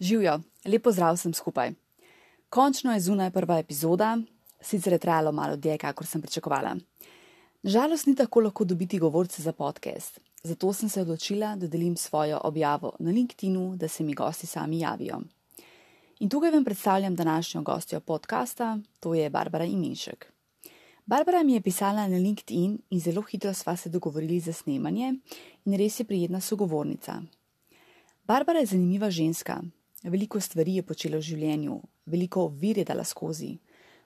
Živijo, lepo zdrav sem skupaj. Končno je zunaj prva epizoda, sicer je trajalo malo dlje, kakor sem pričakovala. Žalost ni tako lahko dobiti govorce za podcast, zato sem se odločila, da delim svojo objavo na LinkedIn, da se mi gosti sami javijo. In tukaj vam predstavljam današnjo gostjo podcasta, to je Barbara Imenšek. Barbara mi je pisala na LinkedIn in zelo hitro sva se dogovorili za snemanje in res je prijetna sogovornica. Barbara je zanimiva ženska, veliko stvari je počela v življenju, veliko ovir je dala skozi,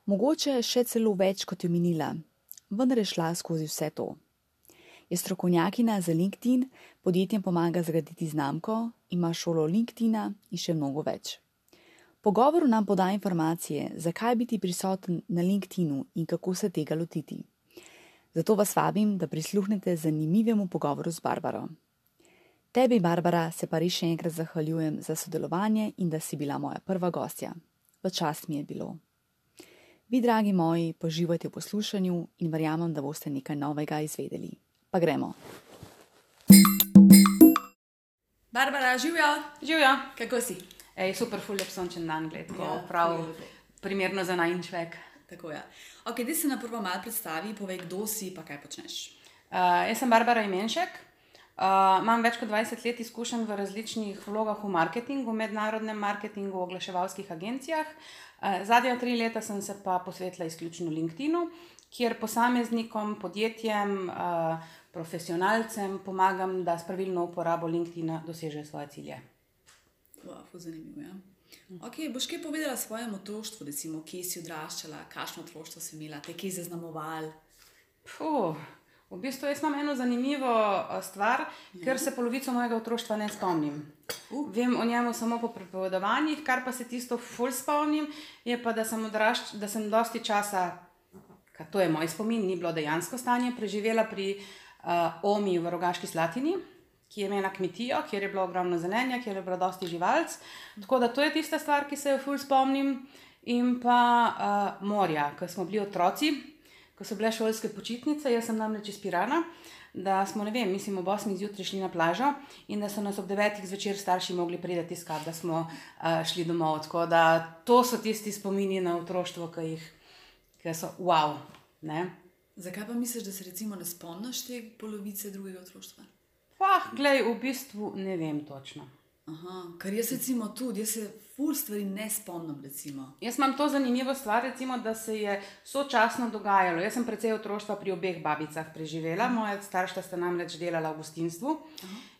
mogoče še celo več kot je minila, vendar je šla skozi vse to. Je strokovnjakina za LinkedIn, podjetjem pomaga zgraditi znamko, ima šolo LinkedIna in še mnogo več. Pogovoru nam poda informacije, zakaj biti prisoten na LinkedInu in kako se tega lotiti. Zato vas vabim, da prisluhnete zanimivemu pogovoru z Barbaro. Tebi, Barbara, se pa res še enkrat zahvaljujem za sodelovanje in da si bila moja prva gostja. V čast mi je bilo. Vi, dragi moji, poživajte v poslušanju in verjamem, da boste nekaj novega izvedeli. Pa gremo. Barbara, živijo, Živijo. kako si? Ej, super, ful lep sončen dan, gled, Ja, ja, prav primerno za najnčvek. Tako je. Ok, da se na prvo malo predstavi, povej, kdo si pa kaj počneš. Uh, jaz sem Barbara Imenšek, uh, imam več kot 20 let izkušenj v različnih vlogah v marketingu, mednarodnem marketingu, oglaševalskih agencijah. Uh, zadnja tri leta sem se pa posvetila izključno LinkedInu, kjer posameznikom, podjetjem, uh, profesionalcem pomagam, da s pravilno uporabo LinkedIna dosežejo svoje cilje. Wow, ful zanimivo. Ja. Okay, boš kaj povedala o svojem otroštvu, recimo, kje si odraščala, kakšno otroštvo si imela, te kje zaznamoval? Puh, v bistvu jaz imam eno zanimivo a, stvar, ker se polovico mojega otroštva ne spomnim. Uh. Vem o njemu samo po pripovedovanjih, kar pa se tisto ful spomnim, je pa, da sem, odrašč, da sem dosti časa, ka to je moj spomin, ni bilo dejansko stanje, preživela pri uh, Omi v Rogaški Slatini. Ki je imela kmetijo, kjer je bilo ogromno zelenja, kjer je bilo dosti živalc. Tako da to je tista stvar, ki se jo ful spomnim. In pa uh, morja, ko smo bili otroci, ko so bile šolske počitnice, jaz sem namreč iz Pirana, da smo, ne vem, mislim, ob 8 zjutraj šli na plažo in da so nas ob 9 zvečer starši mogli priti iskat, da smo uh, šli domov. Tako da to so tisti spomini na otroštvo, ki jih ki so wow. Ne? Zakaj pa misliš, da se recimo ne spomniš te polovice drugega otroštva? Pa, glej, v bistvu ne vem točno. Aha, ker jaz recimo tudi, jaz se ful stvari ne spomnim. Recimo. Jaz imam to zanimivo stvar, recimo, da se je sočasno dogajalo. Jaz sem precej otroštva pri obeh babicah preživela, moja starša sta namreč delala v gostinstvu.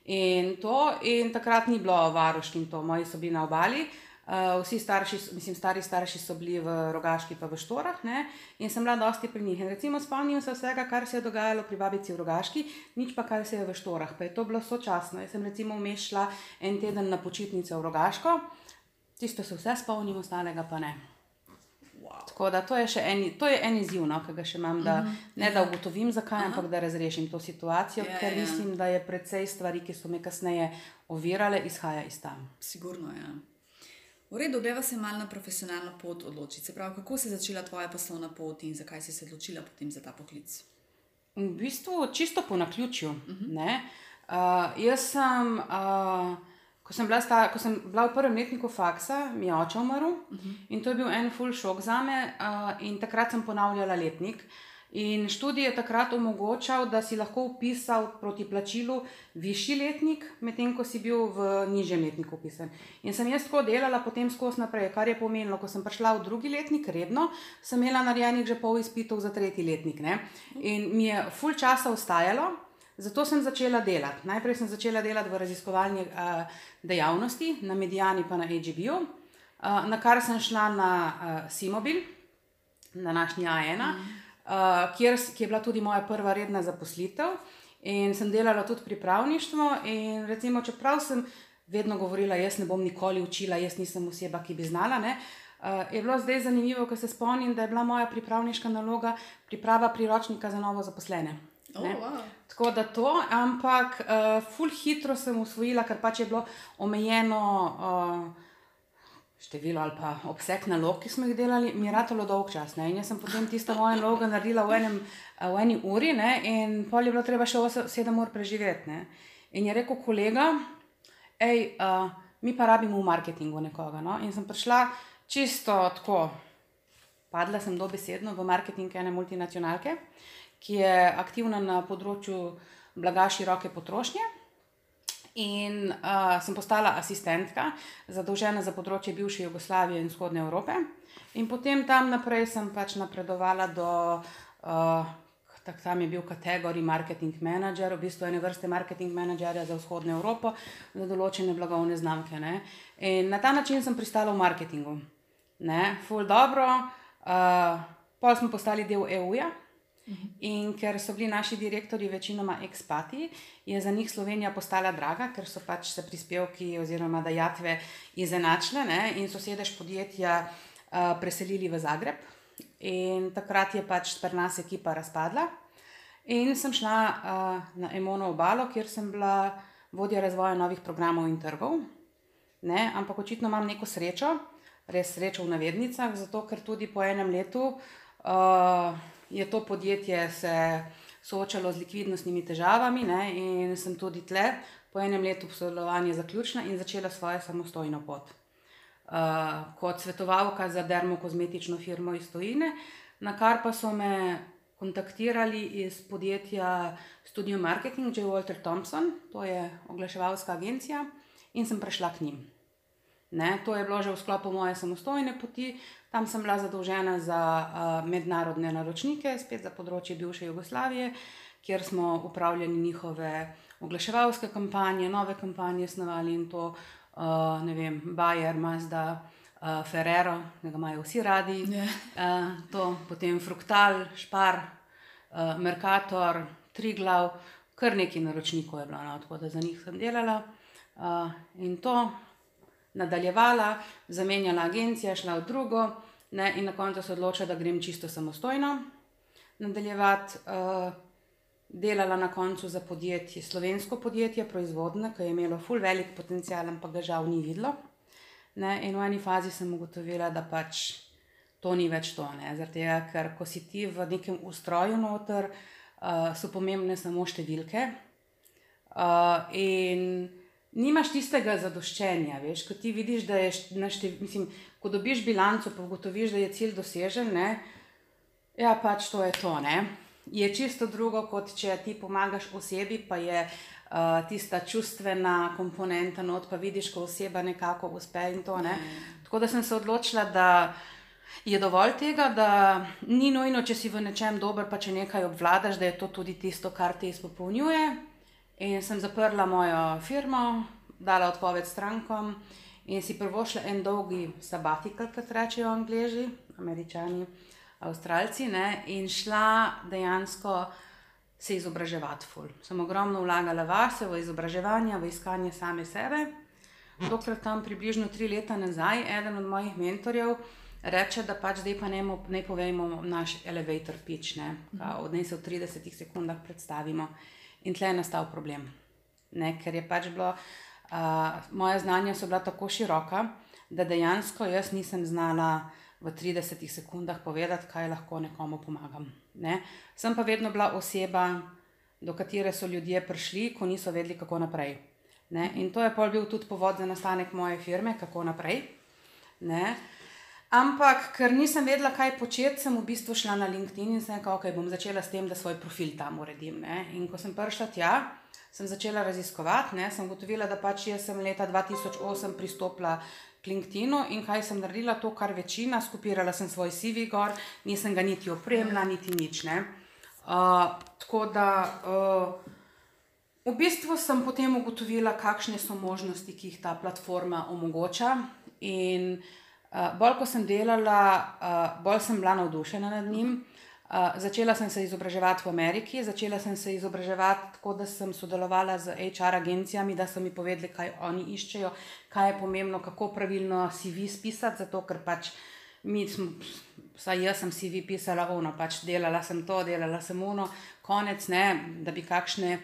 In, to, in takrat ni bilo varušk in to, moji so bili na obali. Uh, vsi starši, mislim, stari starši so bili v rogaški, pa v štorah, ne? in sem bila dosti pri njih. In recimo spomnim se vsega, kar se je dogajalo pri babici v rogaški, nič pa kar se je v štorah, pa je to bilo sočasno. Jaz sem recimo vmeš šla en teden na počitnice v rogaško, tisto se vse spomnim, ostalega pa ne. Wow. Tako da to je še en, to je en izziv, no, ki ga še imam, da ne da ugotovim, zakaj, ampak da razrešim to situacijo, Ja, ker ja. mislim, da je precej stvari, ki so me kasneje ovirale, izhaja iz tam. Sigurno je. Ja. V redu, greva se malo na profesionalno pot odločiti. Se pravi, kako se je začela tvoja poslovna pot in zakaj si se odločila potem za ta poklic? V bistvu čisto po naključju. Uh -huh. uh, jaz sem, uh, ko, sem bila sta, ko sem bila v prvem letniku faksa, mi je oče umrl uh -huh. in to je bil en full šok za me. Uh, in takrat sem ponavljala letnik. In študij je takrat omogočal, da si lahko upisal proti plačilu višji letnik, medtem ko si bil v nižjem letniku upisan. In sem jaz tako delala potem skozi naprej, kar je pomenilo, ko sem prišla v drugi letnik, redno, sem imela narejenih že pol izpitov za tretji letnik. Ne? In mi je full časa ostajalo, zato sem začela delati. Najprej sem začela delati v raziskovalni uh, dejavnosti, na Medijani pa na AGB-u, uh, na kar sem šla na uh, Simobil, na današnji A1, mm. uh, kjer, ki je bila tudi moja prva redna zaposlitev. In sem delala tudi pripravništvo. In recimo, čeprav sem vedno govorila, jaz ne bom nikoli učila, jaz nisem oseba, ki bi znala. Ne, uh, je bilo zdaj zanimivo, ko se spomnim, da je bila moja pripravniška naloga priprava priročnika za novo zaposlene. Oh, ne. wow. Tako da to, ampak uh, ful hitro sem usvojila, ker pač je bilo omejeno. Uh, število ali pa obseg nalog, ki smo jih delali, mi je ratalo dolg čas. Ne? In jaz sem potem tisto mojo nalogo naredila v, enem, eh, v eni uri, ne? in pol je bilo treba še 7 ur preživeti. Ne? In je rekel kolega, hej, uh, mi pa rabimo v marketingu nekoga. No? In sem prišla čisto tako, padla sem dobesedno v marketing ene multinacionalke, ki je aktivna na področju blaga široke potrošnje. In uh, sem postala asistentka, zadolžena za področje bivše Jugoslavije in vzhodne Evrope. In potem tam naprej sem pač napredovala do, uh, tak, tam je bil kategorij marketing manager, v bistvu ene vrste marketing managerja za vzhodno Evropo, za določene blagovne znamke. Ne. In na ta način sem pristala v marketingu. Ne, ful dobro, uh, pol smo postali del EU-ja. In ker so bili naši direktori večinoma ekspati, je za njih Slovenija postala draga, ker so pač se prispevki oziroma dajatve izenačile ne? in so sedež podjetja uh, preselili v Zagreb. In takrat je pač pri nas ekipa razpadla. In sem šla uh, na Emono obalo, kjer sem bila vodja razvoja novih programov in trgov. Ne? Ampak očitno imam neko srečo, res srečo v navednicah, zato ker tudi po enem letu. Uh, je to podjetje se soočalo z likvidnostnimi težavami ne, in sem tudi tle po enem letu sodelovanja zaključila in začela svojo samostojno pot. Uh, kot svetovalka za dermokozmetično firmo iz Tojine, na kar pa so me kontaktirali iz podjetja Studio Marketing, J. Walter Thompson, to je oglaševalska agencija, in sem prešla k njim. Ne, to je bilo že v sklopu moje samostojne poti, Tam sem bila zadolžena za uh, mednarodne naročnike, spet za področje bivše Jugoslavije, kjer smo upravljali njihove oglaševalske kampanje, nove kampanje, snovali in to, uh, ne vem, Bayer, Mazda, uh, Ferrero, da ga imajo vsi radi. Yeah. Uh, to, potem Fruktal, Špar, uh, Mercator, Triglav, kar nekaj naročnikov je bilo, no, tako da za njih sem delala. Uh, in to nadaljevala, zamenjala agencijo, šla v drugo ne, in na koncu se odločila, da grem čisto samostojno nadaljevati. Uh, delala na koncu za podjetje, slovensko podjetje, proizvodne, ki je imelo full velik potencial, ampak ga žal ni videlo. Ne, in v eni fazi sem ugotovila, da pač to ni več to. Zaradi tega, ker ko si ti v nekem ustroju noter, uh, so pomembne samo številke. Uh, in nimaš tistega zadoščenja. Veš, ko ti vidiš, da je naštev, mislim, ko dobiš bilanco, pa ugotoviš, da je cilj dosežen, ne, ja, pač to je to. Ne. Je čisto drugo, kot če ti pomagaš osebi, pa je uh, tista čustvena komponenta, not pa vidiš, ko oseba nekako uspe in to. Ne. Tako da sem se odločila, da. Je dovolj tega, da ni nujno, če si v nečem dober, pa če nekaj obvladaš, da je to tudi tisto, kar te izpopolnjuje. In sem zaprla mojo firmo, dala odpoved strankom in si prvo šla en dolgi sabatikal, kot rečejo angliži, američani, avstralci, ne? in šla dejansko se izobraževati. Ful. Sem ogromno vlagala vase, v izobraževanje, v iskanje same sebe. Dokler tam približno tri leta nazaj, eden od mojih mentorjev reče, da pač zdaj pa ne, ne povemo naš elevator pitch, ne? Kao, da se v 30 sekundah predstavimo. In tle je nastal problem. Ne, ker je pač bilo, uh, moja znanja so bila tako široka, da dejansko jaz nisem znala v 30 sekundah povedati, kaj lahko nekomu pomagam. Ne. Sem pa vedno bila oseba, do katere so ljudje prišli, ko niso vedeli, kako naprej. Ne. In to je pol bil tudi povod za nastanek moje firme, kako naprej. Ne. Ampak, ker nisem vedela, kaj početi, sem v bistvu šla na LinkedIn in sem rekla, ok, bom začela s tem, da svoj profil tam uredim. Ne? In ko sem prišla tja, sem začela raziskovati, ne? sem gotovila, da pač jaz sem leta 2008 pristopila k LinkedInu in kaj sem naredila, to, kar večina, skupirala sem svoj CV gor, nisem ga niti opremila, niti nič. Uh, tako da. Uh, V bistvu sem potem ugotovila, kakšne so možnosti, ki jih ta platforma omogoča. In uh, Uh, bolj ko sem delala, uh, bolj sem bila navdušena nad njim. Uh, začela sem se izobraževati v Ameriki, začela sem se izobraževati tako, da sem sodelovala z HR agencijami, da so mi povedali, kaj oni iščejo, kaj je pomembno, kako pravilno CV spisati, zato ker pač mi smo, vsaj jaz sem CV pisala, ono pač delala sem to, delala sem ono, konec ne, da bi kakšne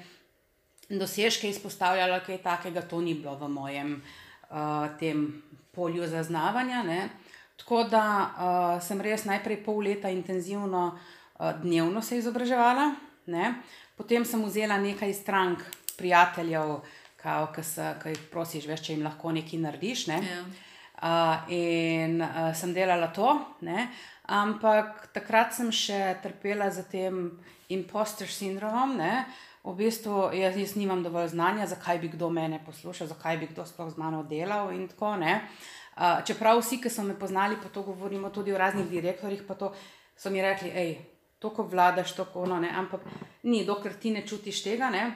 dosežke izpostavljala, kaj takega, to ni bilo v mojem uh, tem polju zaznavanja. Ne. Tako da uh, sem res najprej pol leta intenzivno uh, dnevno se izobraževala, ne. potem sem vzela nekaj strank, prijateljev, kao, ki jih prosiš, veš, če jim lahko nekaj narediš. Ne? Ja. Uh, in uh, sem delala to, ne? ampak takrat sem še trpela za tem imposter sindromom. Ne? V bistvu jaz, jaz nimam dovolj znanja, zakaj bi kdo mene poslušal, zakaj bi kdo sploh z mano delal in tako naprej. Uh, čeprav vsi, ki so me poznali, pa to govorimo tudi o raznih direktorjih, pa to so mi rekli, hej, to, ko vladaš, to, ko ono, ne, ampak ni, dokler ti ne čutiš tega. Ne.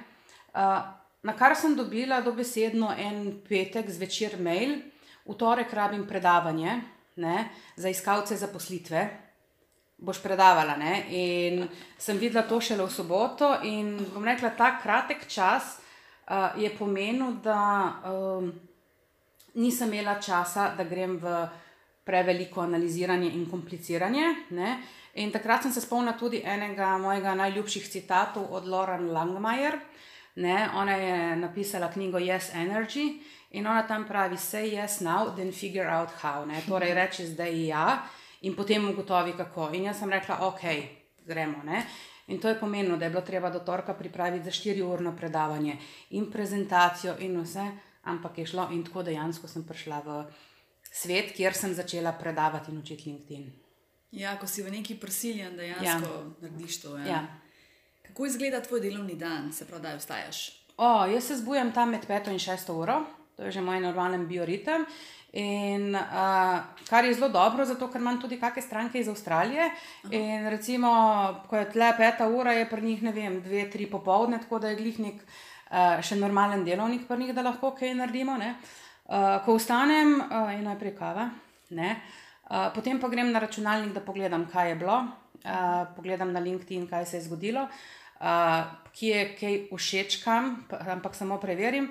Uh, na kar sem dobila dobesedno en petek zvečer mail, v torek rabim predavanje ne, za iskalce zaposlitve. Boš predavala. Ne? In sem videla to šele v soboto, in bom rekla, ta kratek čas uh, je pomenil, da. Um, nisem imela časa, da grem v preveliko analiziranje in kompliciranje. Ne? In takrat sem se spomnila tudi enega mojega najljubših citatov od Lauren Langmajer. Ne? Ona je napisala knjigo Yes Energy in ona tam pravi: Say yes now, then figure out how. Ne? Torej, reči zdaj ja in potem ugotovi kako. In jaz sem rekla: Ok, gremo. Ne? In to je pomenilo, da je bilo treba do torka pripraviti za 4-urno predavanje in prezentacijo in vse ampak je šlo in tako dejansko sem prišla v svet, kjer sem začela predavati in učiti LinkedIn. Ja, ko si v neki prisiljen, dejansko ja. narediš to. Ja. Ja. Kako izgleda tvoj delovni dan, se pravi, da vstajaš? O, jaz se zbujam tam med 5 in 6 uro, to je že moj normalen bioritem. In uh, kar je zelo dobro, zato ker imam tudi kakšne stranke iz Avstralije. Aha. In recimo, ko je tle peta ura, je pri njih ne vem, dve, tri popovdne, tako da je glih nek uh, še normalen delovnik, pa njih, da lahko kaj naredimo. Uh, ko vstanem, uh, je najprej kava, uh, potem pa grem na računalnik, da pogledam, kaj je bilo, uh, pogledam na LinkedIn, kaj se je zgodilo, uh, kje je kaj všečkam, ampak samo preverim.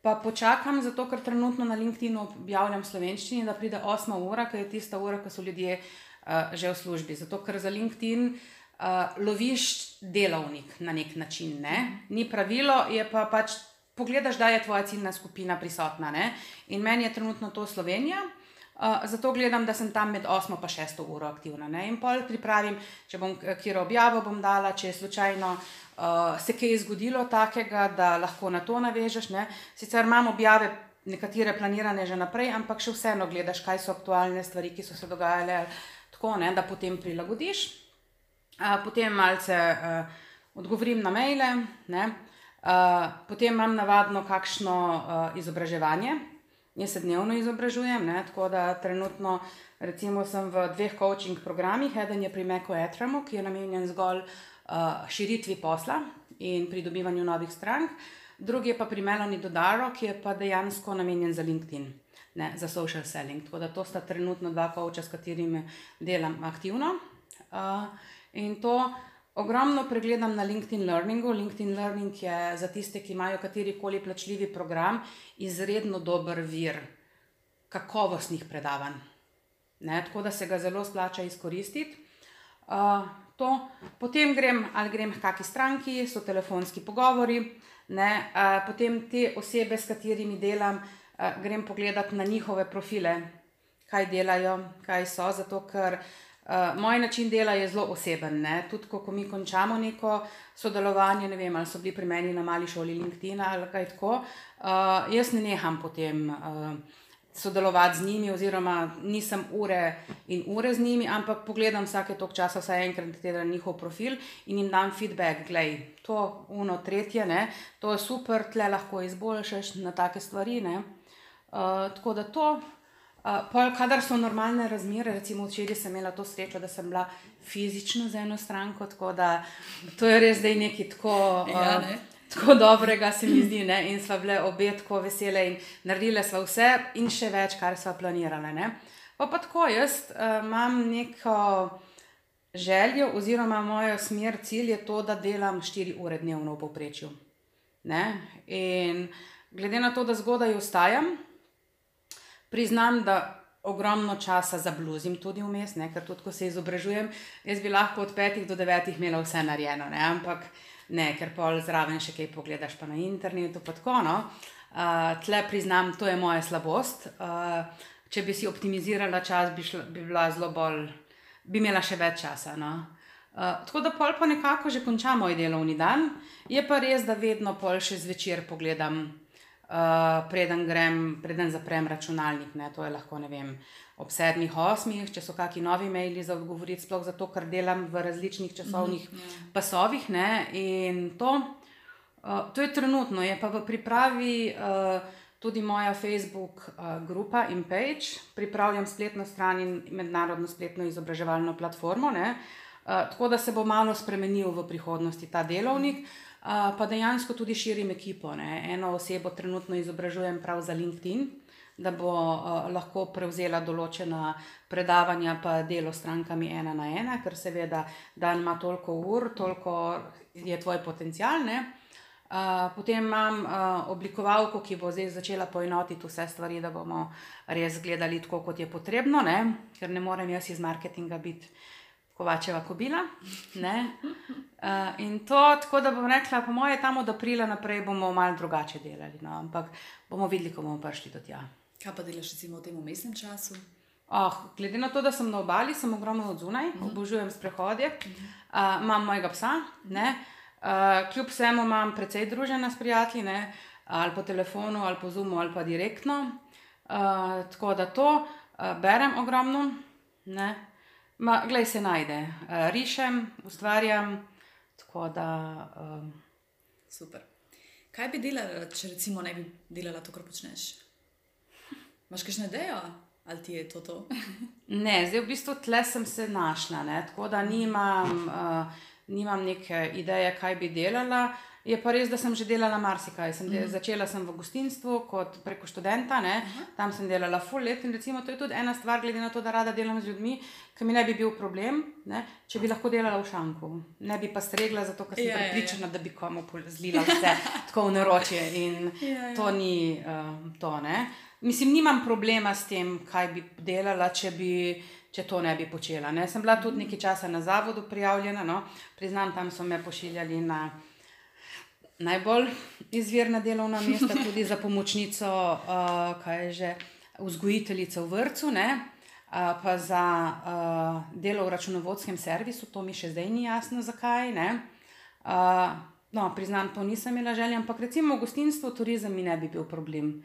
Pa počakam, zato ker trenutno na LinkedIn objavljam slovenščini, da pride 8 ura, ki je tista ura, ko so ljudje uh, že v službi. Zato ker za LinkedIn uh, uh, loviš delovnik na nek način. Ne? Ni pravilo, je pa pač pogledaš, da je tvoja ciljna skupina prisotna. Ne? In meni je trenutno to Slovenija. Uh, zato gledam, da sem tam med 8 in 6 uro aktivna. Ne? In pol pripravim, če bom kjer objavo bom dala, če je slučajno uh, se kaj zgodilo takega, da lahko na to navežeš. Ne? Sicer imam objave, nekatere planirane že naprej, ampak še vseeno gledaš, kaj so aktualne stvari, ki so se dogajale, tako ne, da potem prilagodiš potem malce uh, odgovorim na maile, uh, potem imam navadno kakšno uh, izobraževanje. Jaz se dnevno izobražujem, ne? tako da trenutno recimo, sem v dveh coaching programih. Eden je pri Meku Etramu, ki je namenjen zgolj uh, širitvi posla in pridobivanju novih strank, drugi je pa pri Meloni Dodaro, ki je pa dejansko namenjen za LinkedIn, ne? za social selling. Tako da to sta trenutno dva coacha, s katerimi delam aktivno. Uh, In to ogromno pregledam na LinkedIn Learningu. LinkedIn Learning je za tiste, ki imajo katerikoli plačljivi program, izredno dober vir kakovostnih predavanj. Ne, tako da se ga zelo splača izkoristiti. Uh, to, potem grem ali grem k kakšni stranki, so telefonski pogovori, ne, uh, potem te osebe, s katerimi delam, uh, grem pogledat na njihove profile, kaj delajo, kaj so, zato ker uh, moj način dela je zelo oseben. Ne? Tudi, ko, ko mi končamo neko sodelovanje, ne vem, ali so bili pri meni na mali šoli LinkedIn ali kaj tako, uh, jaz ne neham potem uh, sodelovati z njimi, oziroma nisem ure in ure z njimi, ampak pogledam vsake tok časa, vsaj enkrat teden njihov profil in jim dam feedback, gledaj, to, uno, tretje, ne? to je super, tle lahko izboljšaš na take stvari. Uh, tako da to. Uh, pol, kadar so normalne razmere, recimo včeraj sem imela to srečo, da sem bila fizično z eno stranko, tako da to je res zdaj nekaj tako, ja, ne? Uh, tako dobrega, se mi zdi. Ne? In sva bile obe tako vesele in naredile sva vse in še več, kar sva planirale. Ne? Pa pa tako, jaz uh, imam neko željo, oziroma moja smer, cilj je to, da delam 4 ure dnevno v povprečju. In glede na to, da zgodaj ostajam. Priznam, da ogromno časa zabluzim tudi vmes, ne? ker tudi ko se izobražujem, jaz bi lahko od petih do devetih imela vse narejeno, ne? ampak ne, ker pol zraven še kaj pogledaš pa na internetu. Pa tako, no? uh, tle priznam, to je moja slabost. Uh, če bi si optimizirala čas, bi, šla, bi bila zelo bolj, bi imela še več časa. No? Uh, tako da pol pa nekako že končam moj delovni dan, je pa res, da vedno pol še zvečer pogledam uh, preden, grem, preden zaprem računalnik. Ne, to je lahko vem, ob sedmih, osmih, če so kakšni novi maili za odgovoriti, sploh zato, ker delam v različnih časovnih mm, yeah. pasovih. Ne, in to, uh, to je trenutno, je pa v pripravi. Uh, Tudi moja Facebook uh, grupa in page, pripravljam spletno stran in mednarodno spletno izobraževalno platformo, uh, tako da se bo malo spremenil v prihodnosti ta delovnik. Uh, pa dejansko tudi širim ekipo. Ne. Eno osebo trenutno izobražujem prav za LinkedIn, da bo uh, lahko prevzela določena predavanja, pa delo s strankami ena na ena, ker seveda dan ima toliko ur, toliko je tvoj potencial. Uh, potem imam uh, oblikovalko, ki bo zdaj začela poenotiti vse stvari, da bomo res gledali tako, kot je potrebno, ne? ker ne morem jaz iz marketinga biti kovačeva kobila. Uh, in to, tako da bom rekla, po mojem, tam od aprila naprej bomo malo drugače delali. No? Ampak bomo videli, ko bomo prišli do tja. Kaj pa delaš recimo v tem umestnem času? Oh, glede na to, da sem na obali, sem ogromno od zunaj, uh mhm. -huh. obožujem sprehode, uh -huh. uh, imam mojega psa, uh, kljub vsemu imam precej družena s prijatelji, ne? ali po telefonu, ali po zumu, ali pa direktno. Uh, tako da to uh, berem ogromno. Ne? Ma, glej, se najde. Uh, rišem, ustvarjam. Tako da. Um, Super. Kaj bi delala, če recimo ne bi delala to, kar počneš? Imáš kakšno idejo, ali ti je to to? ne, zdaj v bistvu tle sem se našla, ne? tako da nimam, uh, nimam neke ideje, kaj bi delala. Je pa res, da sem že delala marsikaj. Sem del, mm. Začela sem v gostinstvu kot preko študenta, uh -huh. tam sem delala full let in recimo to je tudi ena stvar, glede na to, da rada delam z ljudmi, ki mi ne bi bil problem, ne, če bi lahko delala v šanku. Ne bi pa stregla, zato ker sem ja, pripričana, ja, ja. da bi komu zlila vse tako v naročje in ja, ja. to ni uh, to. Ne. Mislim, nimam problema s tem, kaj bi delala, če bi. Če to ne bi počela. Ne. Sem bila tudi nekaj časa na zavodu prijavljena, no. priznam, tam so me pošiljali na najbolj izvirna delovna mesta, tudi za pomočnico, uh, kaj je že vzgojiteljica v vrtu, uh, pa za uh, delo v računovodskem servisu, to mi še zdaj ni jasno, zakaj. Uh, no, priznam, to nisem imela želja, ampak recimo v gostinstvu, turizem mi ne bi bil problem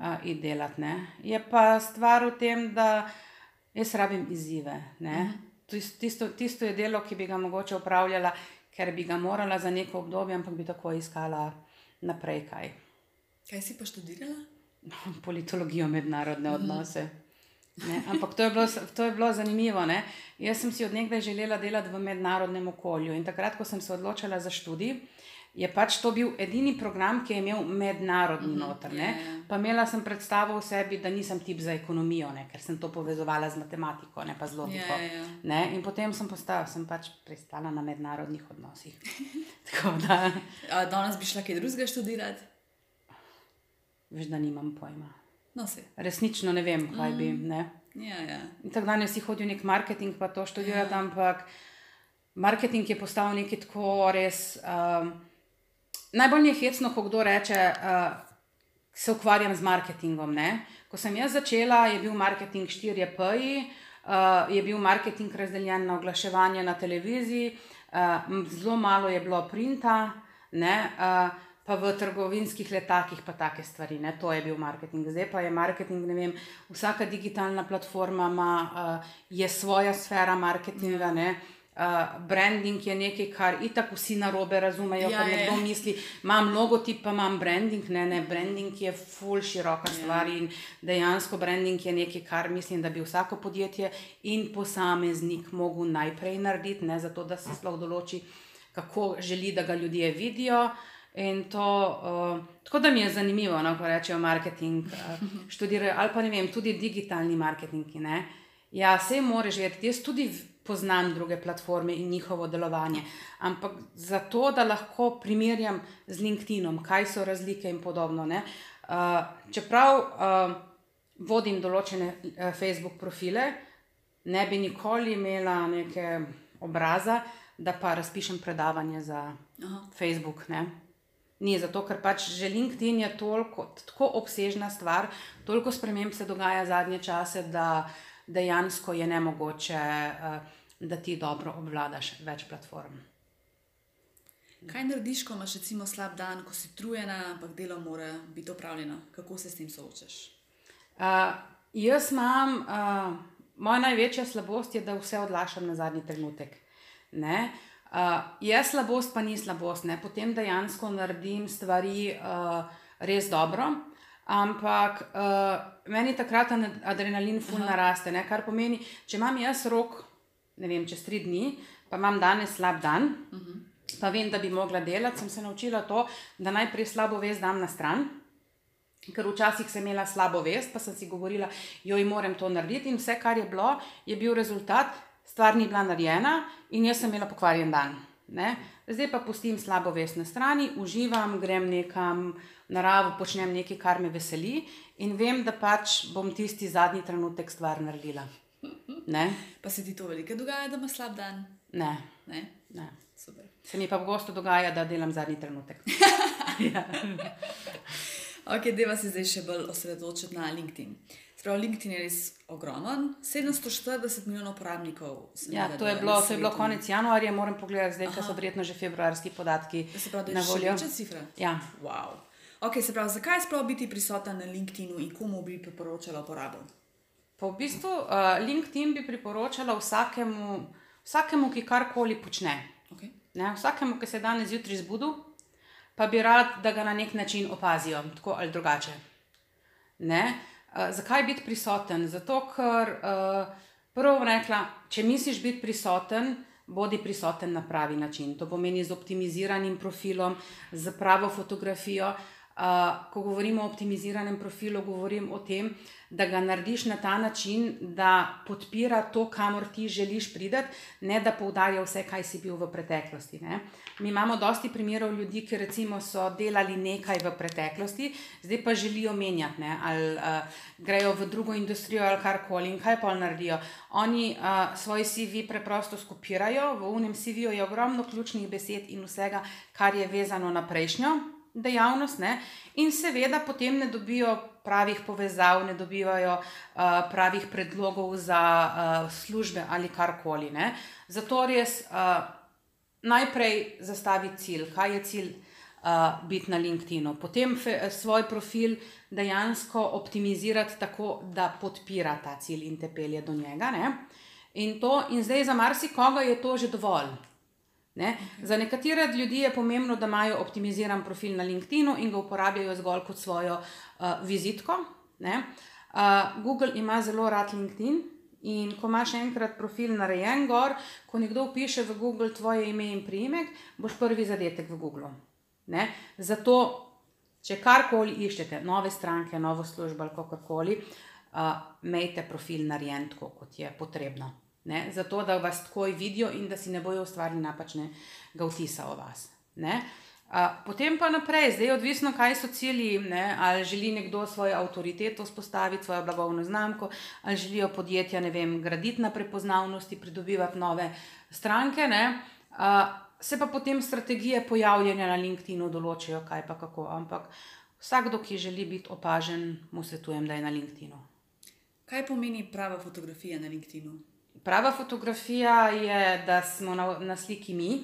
uh, iti delati. Ne? Je pa stvar v tem, da jaz rabim izzive. Uh -huh. tisto, tisto je delo, ki bi ga mogoče upravljala ker bi ga morala za neko obdobje, ampak bi tako iskala naprej. Kaj, kaj si pa študirala? Politologijo, mednarodne odnose. Ne? Ampak to je bilo, to je bilo zanimivo. Ne? Jaz sem si odnegdaj želela delati v mednarodnem okolju in takrat, ko sem se odločila za študij, je pač to bil edini program, ki je imel mednarodni mhm. noter. Yeah. Ja, ja. Pa imela sem predstavo v sebi, da nisem tip za ekonomijo, ne? ker sem to povezovala z matematiko, ne pa z logiko. Yeah, ja, yeah. In potem sem postala, sem pač pristala na mednarodnih odnosih. da... Danes bi šla kaj drugega študirati? Veš, da nimam pojma. No, Resnično ne vem, kaj mm. bi. Ne? Ja, ja. Tako danes si hodil nek marketing, pa to študirati, ja. ampak marketing je postal nekaj tako res. Um, najbolj mi je hecno, ko kdo reče, uh, se ukvarjam z marketingom. Ne? Ko sem jaz začela, je bil marketing 4P, uh, je bil marketing razdeljen na oglaševanje na televiziji, uh, zelo malo je bilo printa. Ne? Uh, Pa v trgovinskih letakih, pa take stvari, ne? to je bil marketing. Zdaj pa je marketing, ne vem, vsaka digitalna platforma ima uh, svojo sfero marketinga. Ne? Uh, branding je nekaj, kar itak vsi na robe razumejo. Ja, nekdo misli, imam logotip, pa imam branding. Ne, ne, branding je full široka ja. stvar in dejansko branding je nekaj, kar mislim, da bi vsako podjetje in posameznik mogel najprej narediti, ne, zato da se sploh določi, kako želi, da ga ljudje vidijo. To, uh, tako da mi je zanimivo, no, ko rečejo marketing, uh, študirajo ali pa ne vem, tudi digitalni marketing. Ne. Ja, vse moraš vedeti. Jaz tudi poznam druge platforme in njihovo delovanje. Ampak zato, da lahko primerjam z LinkedInom, kaj so razlike in podobno. Uh, čeprav uh, vodim določene uh, Facebook profile, ne bi nikoli imela neke obraza, da pa razpišem predavanje za Aha. Facebook. Ne? Ni zato, ker pač že LinkedIn je toliko, tako obsežna stvar, toliko sprememb se dogaja zadnje čase, da dejansko je ne mogoče. Uh, da ti dobro obvladaš več platform. Kaj narediš, ko imaš recimo slab dan, ko si trujena, ampak delo mora biti opravljeno? Kako se s tem soočaš? Uh, jaz imam, uh, moja največja slabost je, da vse odlašam na zadnji trenutek. Ne? Uh, je slabost, pa ni slabost. Ne? Potem dejansko naredim stvari uh, res dobro, ampak uh, meni takrat adrenalin ful naraste. Ne? Kar pomeni, če imam jaz rok, ne vem, čez tri dni, pa imam danes slab dan, uh -huh. pa vem, da bi mogla delati, sem se naučila to, da najprej slabo vest dam na stran. Ker včasih sem imela slabo vest, pa sem si govorila, joj, moram to narediti, in vse, kar je bilo, je bil rezultat, stvar ni bila narejena, in jaz sem imela pokvarjen dan. Ne? Zdaj pa pustim slabo vest na strani, uživam, grem nekam naravo, počnem nekaj, kar me veseli, in vem, da pač bom tisti zadnji trenutek stvar naredila. Ne, Pa se ti to veliko dogaja, da imaš slab dan? ne, Ne? ne. Super. Se mi pa pogosto dogaja, da delam zadnji trenutek. Ok, deva se zdaj še bolj osredotočiti na LinkedIn. Sprav, LinkedIn je res ogromen, 740 milijonov uporabnikov. Ja, to je bilo, to je bilo konec januarja, moram pogledati, zdaj pa so verjetno že februarski podatki Se pravi, da je še voljo. večja cifra. Ja. Wow. Ok, se pravi, zakaj sploh biti prisoten na LinkedInu in komu bi priporočala uporabo? Pa v bistvu uh, LinkedIn bi priporočala vsakemu, vsakemu ki karkoli počne. Okay. Ne? Vsakemu, ki se je danes zjutraj zbudil, pa bi rad, da ga na nek način opazijo, tako ali drugače. Ne? Uh, zakaj biti prisoten? Zato, ker uh, prvo bom rekla, če misliš biti prisoten, bodi prisoten na pravi način. To pomeni z optimiziranim profilom, z pravo fotografijo. Uh, ko govorimo o optimiziranem profilu, govorim o tem, da ga narediš na ta način, da podpira to, kamor ti želiš priti, ne da poudarja vse, kaj si bil v preteklosti. Ne? Mi imamo dosti primerov ljudi, ki recimo so delali nekaj v preteklosti, zdaj pa želijo menjati, ne? ali uh, grejo v drugo industrijo ali karkoli in kaj pa naredijo. Oni uh, svoj CV preprosto skopirajo, v unem CV-ju je ogromno ključnih besed in vsega, kar je vezano na prejšnjo dejavnost, ne? in seveda potem ne dobijo pravih povezav, ne dobivajo uh, pravih predlogov za uh, službe ali karkoli. Ne? Zato res uh, najprej zastavi cilj, kaj je cilj. Uh, biti na LinkedIn-u, potem fe, svoj profil dejansko optimizirati tako, da podpira ta cilj in te pelje do njega. Ne? In, to, in zdaj za marsikoga je to že dovolj. Ne? Za nekatere ljudi je pomembno, da imajo optimiziran profil na LinkedIn in ga uporabljajo zgolj kot svojo uh, vizitko. ne. Uh, Google ima zelo rad LinkedIn in ko imaš enkrat profil narejen gor, ko nekdo piše v Google tvoje ime in priimek, boš prvi zadetek v Google. Ne? Zato, če karkoli iščete, nove stranke, novo službo ali kakorkoli, uh, imejte profil narejen tako, kot je potrebno. Ne? Zato, da vas takoj vidijo in da si ne bojo ustvarili napačnega vtisa o vas. Ne? Uh, potem pa naprej, zdaj je odvisno, kaj so cilji. Ne? Ali želi nekdo svojo avtoriteto vzpostaviti, svojo blagovno znamko, ali želijo podjetja vem, graditi na prepoznavnosti, pridobivati nove stranke. Uh, se pa potem strategije pojavljanja na LinkedIn-u določijo, kaj pa kako. Ampak vsakdo, ki želi biti opažen, mu svetujem, da je na LinkedIn-u. Kaj pomeni prava fotografija na LinkedInu? Prava fotografija je, da smo na, na sliki mi,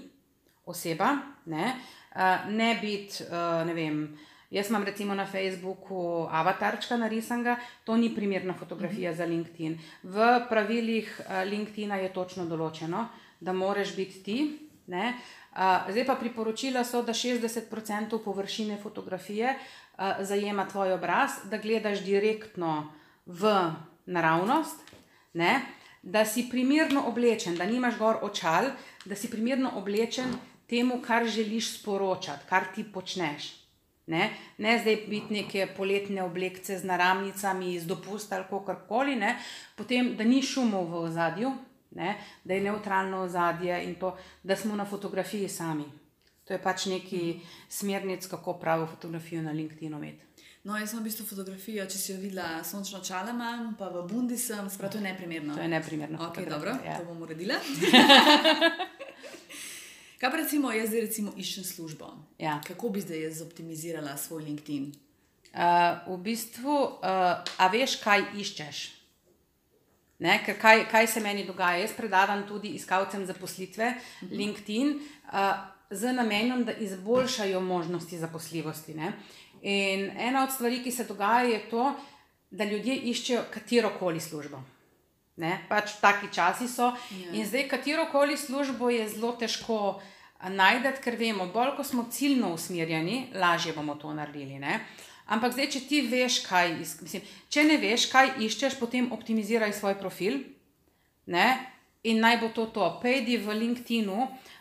oseba, ne, uh, ne biti, uh, ne vem. Jaz imam recimo na Facebooku avatarčka narisanega, to ni primerna fotografija mm -hmm. za LinkedIn. V pravilih uh, LinkedIna je točno določeno, da moraš biti ti. Ne? Uh, zdaj pa priporočila so, da 60% površine fotografije uh, zajema tvoj obraz, da gledaš direktno v naravnost, ne? Da si primerno oblečen, da nimaš gor očal, da si primerno oblečen temu, kar želiš sporočati, kar ti počneš. Ne, ne zdaj biti neke poletne oblekce z naramnicami, z dopusta ali kakorkoli, potem da ni šumov v ozadju, ne, da je neutralno ozadje in to, da smo na fotografiji sami. To je pač neki smernic, kako pravo fotografijo na LinkedIn imeti. No, jaz sem v bistvu fotografijo, če si jo videla, sončno čale imam, pa v Bundi sem, sprav to je neprimerno. To je neprimerno. Ok, dobro, ja. to bom uredila. Kaj pa recimo, jaz zdaj recimo iščem službo? Ja. Kako bi zdaj jaz optimizirala svoj LinkedIn? Uh, v bistvu, uh, a veš, kaj iščeš? Ne, ker kaj, kaj se meni dogaja? Jaz predavam tudi iskalcem zaposlitve, uh -huh. LinkedIn. Uh, z namenom, da izboljšajo možnosti zaposljivosti. Ne? In ena od stvari, ki se dogaja, je to, da ljudje iščejo katero koli službo. Ne? Pač taki časi so. Ja. In zdaj, katero koli službo je zelo težko najti, ker vemo, bolj ko smo ciljno usmerjeni, lažje bomo to naredili. Ne? Ampak zdaj, če ti veš, kaj mislim, če ne veš, kaj iščeš, potem optimiziraj svoj profil. Ne? In naj bo to to. Pejdi v LinkedIn-u uh,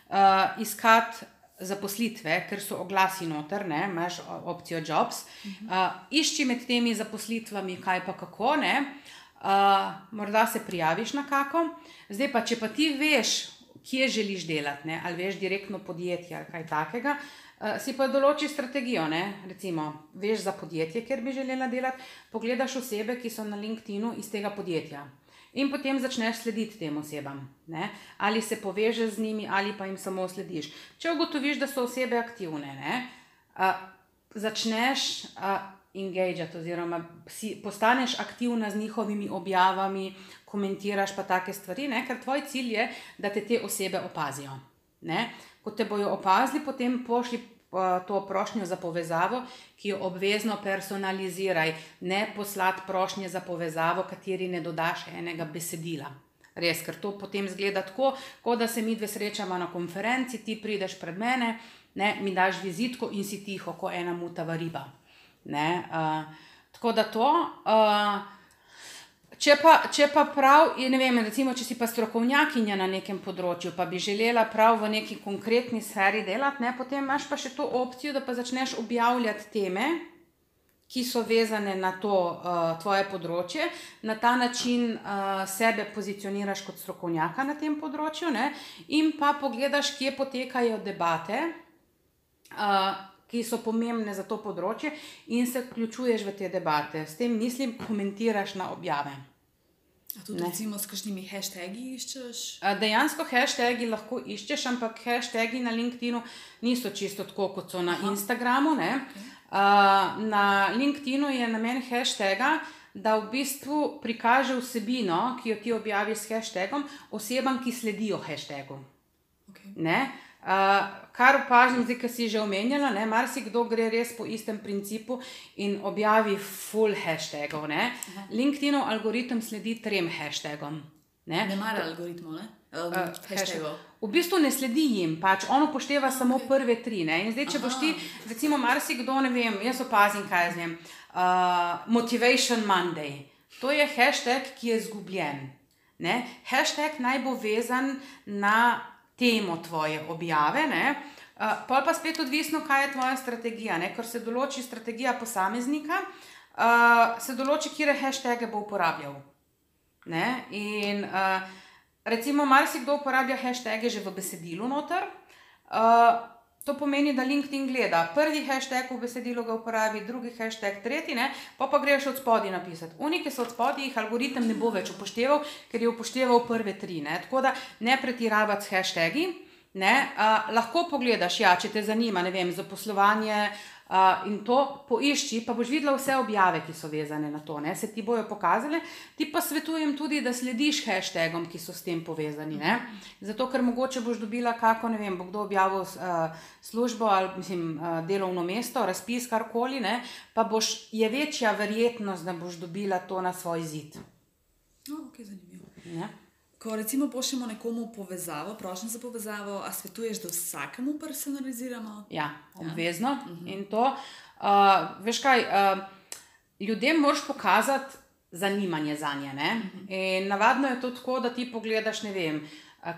iskati zaposlitve, ker so oglasi noter, ne? imaš opcijo Jobs. Uh, išči med temi zaposlitvami, kaj pa kako. Uh, morda se prijaviš na kako. Zdaj pa, če pa ti veš, kje želiš delati, ne? ali veš direktno podjetje ali kaj takega. Uh, si pa določi strategijo, ne? recimo, veš za podjetje, kjer bi želela delati, pogledaš osebe, ki so na LinkedIn-u iz tega podjetja. In potem začneš slediti tem osebam. Ne? Ali se povežeš z njimi, ali pa jim samo slediš. Če ugotoviš, da so osebe aktivne, ne? Uh, začneš uh, engagati, oziroma si, postaneš aktivna z njihovimi objavami, komentiraš pa take stvari, ne? ker tvoj cilj je, da te te osebe opazijo. Ne? Ko te bojo opazili, potem pošli to prošnjo za povezavo, ki jo obvezno personaliziraj, ne poslati prošnje za povezavo, kateri ne dodaš enega besedila. Res, ker to potem zgleda tako, kot da se mi dve srečamo na konferenci, ti prideš pred mene, ne, mi daš vizitko in si tiho, kot ena mutava riba. Ne, uh, tako da to. Uh, Če pa, če pa prav, ne vem, recimo, če si pa strokovnjakinja na nekem področju, pa bi želela prav v neki konkretni sferi delati, ne, potem imaš pa še to opcijo, da pa začneš objavljati teme, ki so vezane na to uh, tvoje področje, na ta način uh, sebe pozicioniraš kot strokovnjaka na tem področju, ne, in pa pogledaš, kje potekajo debate. Uh, Ki so pomembne za to področje, in se vključuješ v te debate. S tem mislim, komentiraš na objave. A tudi, recimo, s kakšnimi hashtagi iščeš? Dejansko hashtagi lahko iščeš, ampak hashtagi na LinkedIn niso čisto tako, kot so na Aha. Instagramu. Okay. Na LinkedIn je namen hashtaga, da v bistvu prikaže vsebino, ki jo ti objaviš s hashtagom, osebam, ki sledijo hashtagu. Okay. Uh, kar opažam, zdaj, ki si že omenjala, da marsikdo gre res po istem principu in objavi full hashtagov. LinkedIn algoritem sledi trem hashtagom. Ne, ne mara algoritmov, ne? Um, uh, v bistvu ne sledi jim, pač on upošteva okay. samo prve tri. Ne? In zdaj, če Aha. boš ti, recimo, marsikdo, ne vem, jaz opazim, kaj je z njim. Uh, Motivation Monday. To je hashtag, ki je izgubljen. Ne? Hashtag naj bo vezan na temo tvoje objave. Ne? Uh, pa pa spet odvisno, kaj je tvoja strategija. Ne? Ker se določi strategija posameznika, uh, se določi, kje hashtage bo uporabljal. Ne? In uh, recimo, marsikdo uporablja hashtage že v besedilu noter. Uh, To pomeni, da LinkedIn gleda prvi hashtag v besedilu, ga uporabi, drugi hashtag, tretji, ne? pa pa greš od spodaj napisati. Unike so od spodaj, jih algoritem ne bo več upošteval, ker je upošteval prve tri. Ne? Tako da ne pretiravati s hashtagi. Ne, uh, lahko pogledaš, ja, če te zanima, ne vem, zaposlovanje, uh, in to poišči, pa boš videla vse objave, ki so vezane na to, ne? se ti bojo pokazale. Ti pa svetujem tudi, da slediš hashtagom, ki so s tem povezani. Ne? Zato, ker mogoče boš dobila kako, ne vem, bo kdo objavil uh, službo ali mislim, uh, delovno mesto, razpis, karkoli, ne? pa boš, je večja verjetnost, da boš dobila to na svoj zid. No, okay, zanimivo. Ne? Ko recimo pošljemo nekomu povezavo, prošljem za povezavo, a svetuješ, da vsakemu personaliziramo? Ja, obvezno. Ja. Uh -huh. In to, uh, veš kaj, uh, ljudem moraš pokazati zanimanje za nje. Uh mhm. -huh. Navadno je to tako, da ti pogledaš, ne vem,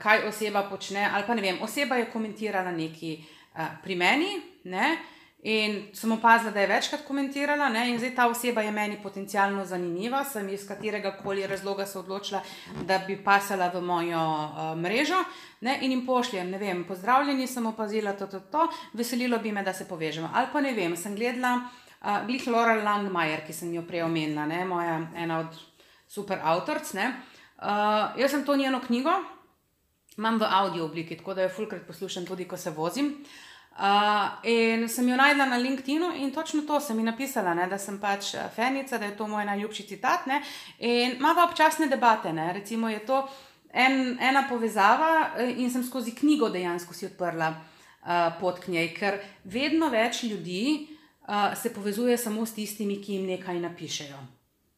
kaj oseba počne. Ali pa ne vem, oseba je komentirala nekaj uh, pri meni. Ne? In sem opazila, da je večkrat komentirala, ne? in zdaj ta oseba je meni potencialno zanimiva, sem iz katerega koli razloga se odločila, da bi pasala v mojo uh, mrežo. Ne? In jim pošljem, ne vem, pozdravljeni, sem opazila to, to, to, veselilo bi me, da se povežemo. Ali pa ne vem, sem gledala uh, Glih Laura Langmajer, ki sem jo prej omenila, ne? moja ena od super avtoric. Uh, jaz sem to njeno knjigo, imam v audio obliki, tako da jo fulkrat poslušam tudi, ko se vozim. Uh, Uh, in sem jo najdla na LinkedIn in točno to sem ji napisala, ne, da sem pač fenica, da je to moj najljubši citat. Ne, in imamo občasne debate, ne, recimo je to en, ena povezava in sem skozi knjigo dejansko si odprla. uh, pot k njej, ker vedno več ljudi uh, se povezuje samo s tistimi, ki jim nekaj napišejo.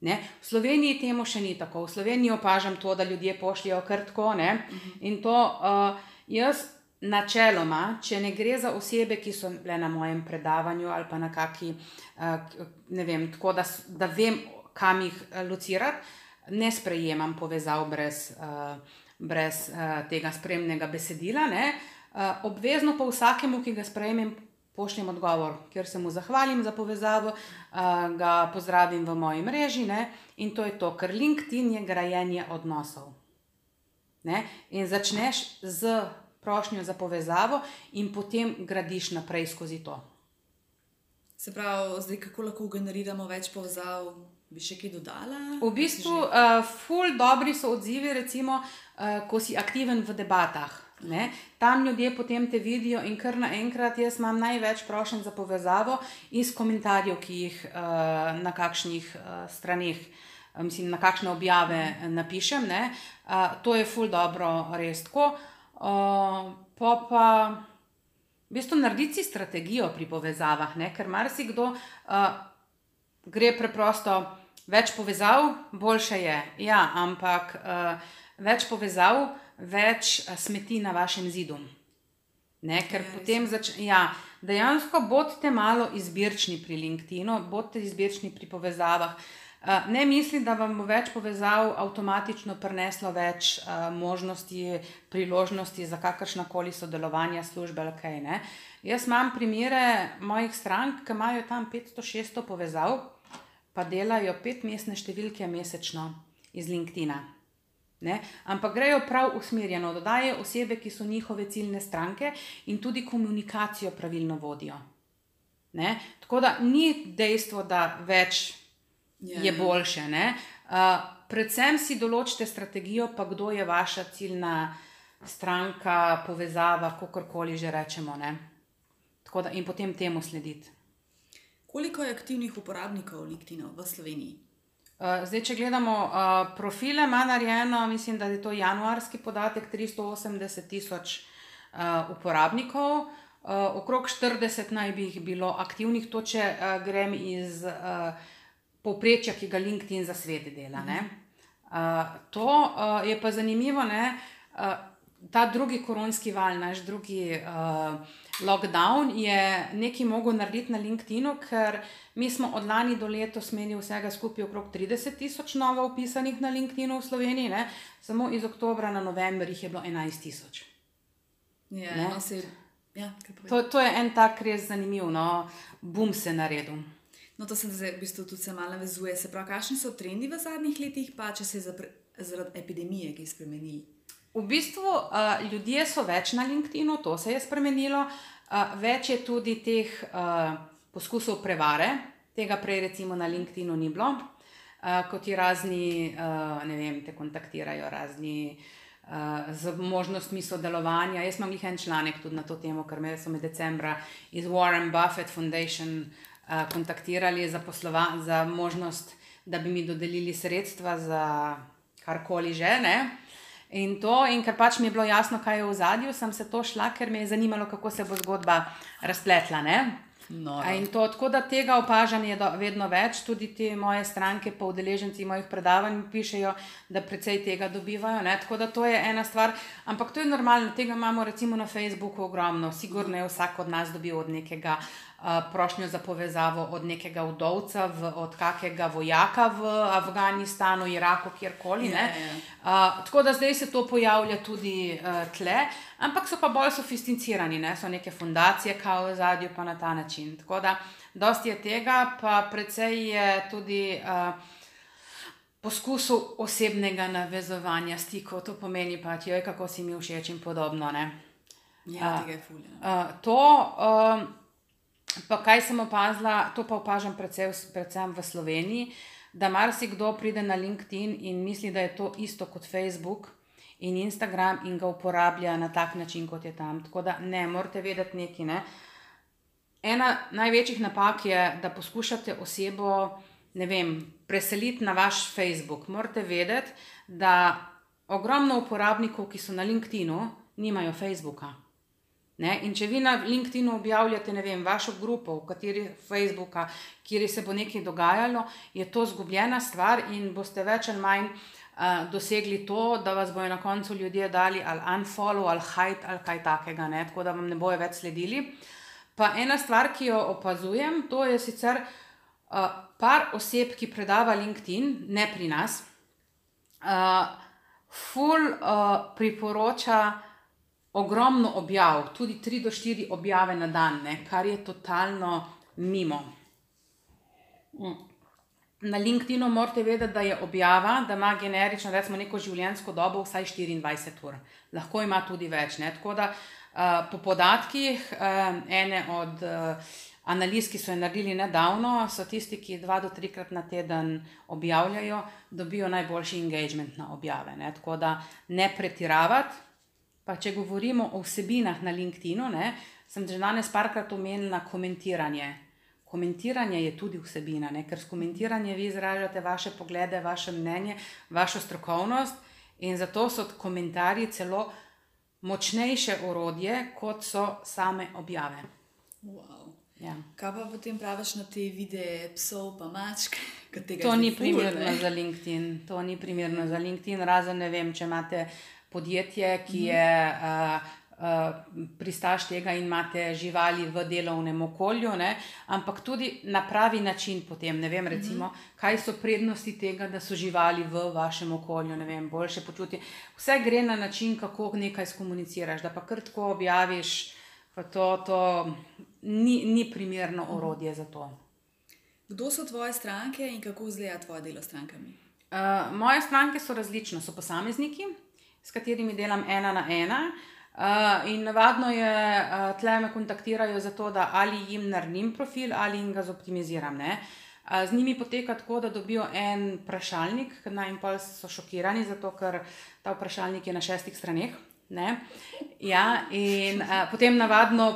Ne? V Sloveniji temu še ni tako. V Sloveniji opažam to, da ljudje pošljajo krtko. Uh -huh. In to uh, jaz načeloma, če ne gre za osebe, ki so bile na mojem predavanju ali pa na kaki, uh, ne vem, tako da, da vem, kam jih locirati, ne sprejemam povezav brez, uh, brez tega spremnega besedila. Uh, obvezno pa vsakemu, ki ga sprejmem, pošljem odgovor, ker se mu zahvalim za povezavo, ga pozdravim v moji mreži ne? in to je to, ker LinkedIn je grajenje odnosov. Ne? In začneš z prošnjo za povezavo, in potem gradiš naprej skozi to. Se pravi, zdaj kako lahko generiramo več povezav, bi še kaj dodala? V bistvu, uh, ful dobri so odzivi, recimo, uh, ko si aktiven v debatah. Ne? Tam ljudje potem te vidijo, in kar naenkrat jaz imam največ prošen za povezavo iz komentarjev, ki jih uh, na kakšnih uh, straneh, mislim, na kakšne objave napišem. Uh, to je ful dobro, res tako. Uh, pa pa. V bistvu narediti strategijo pri povezavah, ne? ker marsikdo uh, gre preprosto več povezav, boljše je. Ja, ampak uh, več povezav, več eh, smeti na vašem zidu. Ne, ker ja, potem začne. Ja, dejansko bodite malo izbirčni pri LinkedIn-u, bodite izbirčni pri povezavah. Uh, ne mislim, da vam bo več povezav avtomatično prineslo več uh, možnosti, priložnosti za kakršna koli sodelovanja službe. Okay, Jaz imam primere mojih strank, ki imajo tam 500-600 povezav, pa delajo petmestne številke mesečno iz LinkedIn-a. Ne? Ampak grejo prav usmerjeno, dodajo osebe, ki so njihove ciljne stranke in tudi komunikacijo pravilno vodijo. Ne? Tako da ni dejstvo, da več yeah. je ja. boljše. Uh, predvsem si določite strategijo, pa kdo je vaša ciljna stranka, povezava, kako koli že rečemo. Da, in potem temu slediti. Koliko je aktivnih uporabnikov LinkedIn v Sloveniji? Eh, zdaj, če gledamo uh, profile, ima narejeno, mislim, da je to januarski podatek, 380 tisoč uh, uporabnikov, uh, okrog 40 naj bi jih bilo aktivnih, to če uh, grem iz uh, povprečja, ki ga LinkedIn za svet dela. Uh, to uh, je pa zanimivo, ne? Uh, ta drugi koronski val, naš drugi. Uh, lockdown je nekaj mogel narediti na LinkedIn-u, ker mi smo od lani do letos imeli vsega skupaj okrog 30 tisoč novo upisanih na LinkedIn-u v Sloveniji, ne? samo iz oktobra na november jih je bilo 11 tisoč. Ja, no, ja, to, to je en tak res zanimiv, no, bum se naredil. No, to se v bistvu tudi se malo vezuje. Se pravi, kakšni so trendi v zadnjih letih, pa če se zaradi epidemije kaj spremenili? V bistvu uh, ljudje so več na LinkedIn-u, to se je spremenilo, uh, več je tudi teh uh, poskusov prevare, tega prej recimo na LinkedIn-u ni bilo, uh, kot ti razni, uh, ne vem, te kontaktirajo razni. Z možnostmi sodelovanja. Jaz imam jih en članek tudi na to temo, ker me so me decembra iz Warren Buffett Foundation uh, kontaktirali za, za možnost, da bi mi dodelili sredstva za karkoli že. Uh, In to, in ker pač mi je bilo jasno, kaj je v zadju, sem se to šla, ker me je zanimalo, kako se bo zgodba razpletla. No, no. To, tako da tega opažanja je vedno več, tudi te moje stranke, pa udeleženci mojih predavanj pišejo, da precej tega dobivajo. Ne? Tako da to je ena stvar, ampak to je normalno, tega imamo recimo na Facebooku ogromno, sigurno je vsak od nas dobil od nekega uh, prošnjo za povezavo od nekega udovca, v, od kakega vojaka v Afganistanu, Iraku, kjerkoli. Yeah, yeah. uh, tako da zdaj se to pojavlja tudi uh, tle, ampak so pa bolj sofisticirani, ne? so neke fundacije, kao v zadju, pa na ta način. Tako da dosti je tega, pa predvsej je tudi. Uh, Poskusu osebnega navezovanja stikov, to pomeni pač, kako si mi všeč in podobno. Ja, uh, fulje, uh, to, um, Pa kaj sem opazila, to pa opažam predvsem, predvsem v Sloveniji, da marsikdo pride na LinkedIn in misli, da je to isto kot Facebook in Instagram in ga uporablja na tak način, kot je tam. Tako da ne, morate vedeti nekaj. Ne? Ena največjih napak je, da poskušate osebo vem, preseliti na vaš Facebook. Morate vedeti, da ogromno uporabnikov, ki so na LinkedInu, nimajo Facebooka. Ne? In če vi na LinkedIn objavljate, ne vem, vašo grupo, v kateri Facebooka, kjer se bo nekaj dogajalo, je to zgubljena stvar in boste več ali manj uh, dosegli to, da vas bojo na koncu ljudje dali ali unfollow ali hide ali kaj takega, ne? tako da vam ne bojo več sledili. Pa ena stvar, ki jo opazujem, to je sicer uh, par oseb, ki predava LinkedIn, ne pri nas, uh, full uh, priporoča ogromno objav, tudi 3 do 4 objave na dan, ne, kar je totalno mimo. Mm. Na LinkedInu morate vedeti, da je objava, da ima generično, recimo, neko življenjsko dobo vsaj 24 ur, lahko ima tudi več. Ne. Tako da uh, po podatkih uh, ene od uh, analiz, ki so jo naredili nedavno, so tisti, ki dva do trikrat na teden objavljajo, dobijo najboljši engagement na objave. Ne. Tako da ne pretiravati. Pa če govorimo o vsebinah na LinkedIn, sem že danes parkrat omenila komentiranje. Komentiranje je tudi vsebina, ne? ker s komentiranjem vi izražate vaše poglede, vaše mnenje, vašo strokovnost in zato so komentarji celo močnejše orodje, kot so same objave. Wow. Ja. Kaj pa potem praviš na te videe psov, pa mačke? To ni primerno za LinkedIn. To ni primerno za LinkedIn, razen ne vem, če imate podjetje, ki je uh, uh, pristaš tega in imate živali v delovnem okolju, ne? ampak tudi na pravi način potem. Ne vem, recimo, kaj so prednosti tega, da so živali v vašem okolju, ne vem, boljše počutje. Vse gre na način, kako nekaj skomuniciraš, da pa kar tako objaviš, pa to, to ni, ni primerno orodje za to. Kdo so tvoje stranke in kako izgleda tvoje delo s strankami? Uh, moje stranke so različne, so posamezniki s katerimi delam ena na ena. Uh, in navadno je, uh, tle me kontaktirajo za to, da ali jim naredim profil ali jim ga zoptimiziram. Uh, z njimi poteka tako, da dobijo en vprašalnik, na in pol so šokirani, zato ker ta vprašalnik je na šestih straneh. Ja, in uh, potem navadno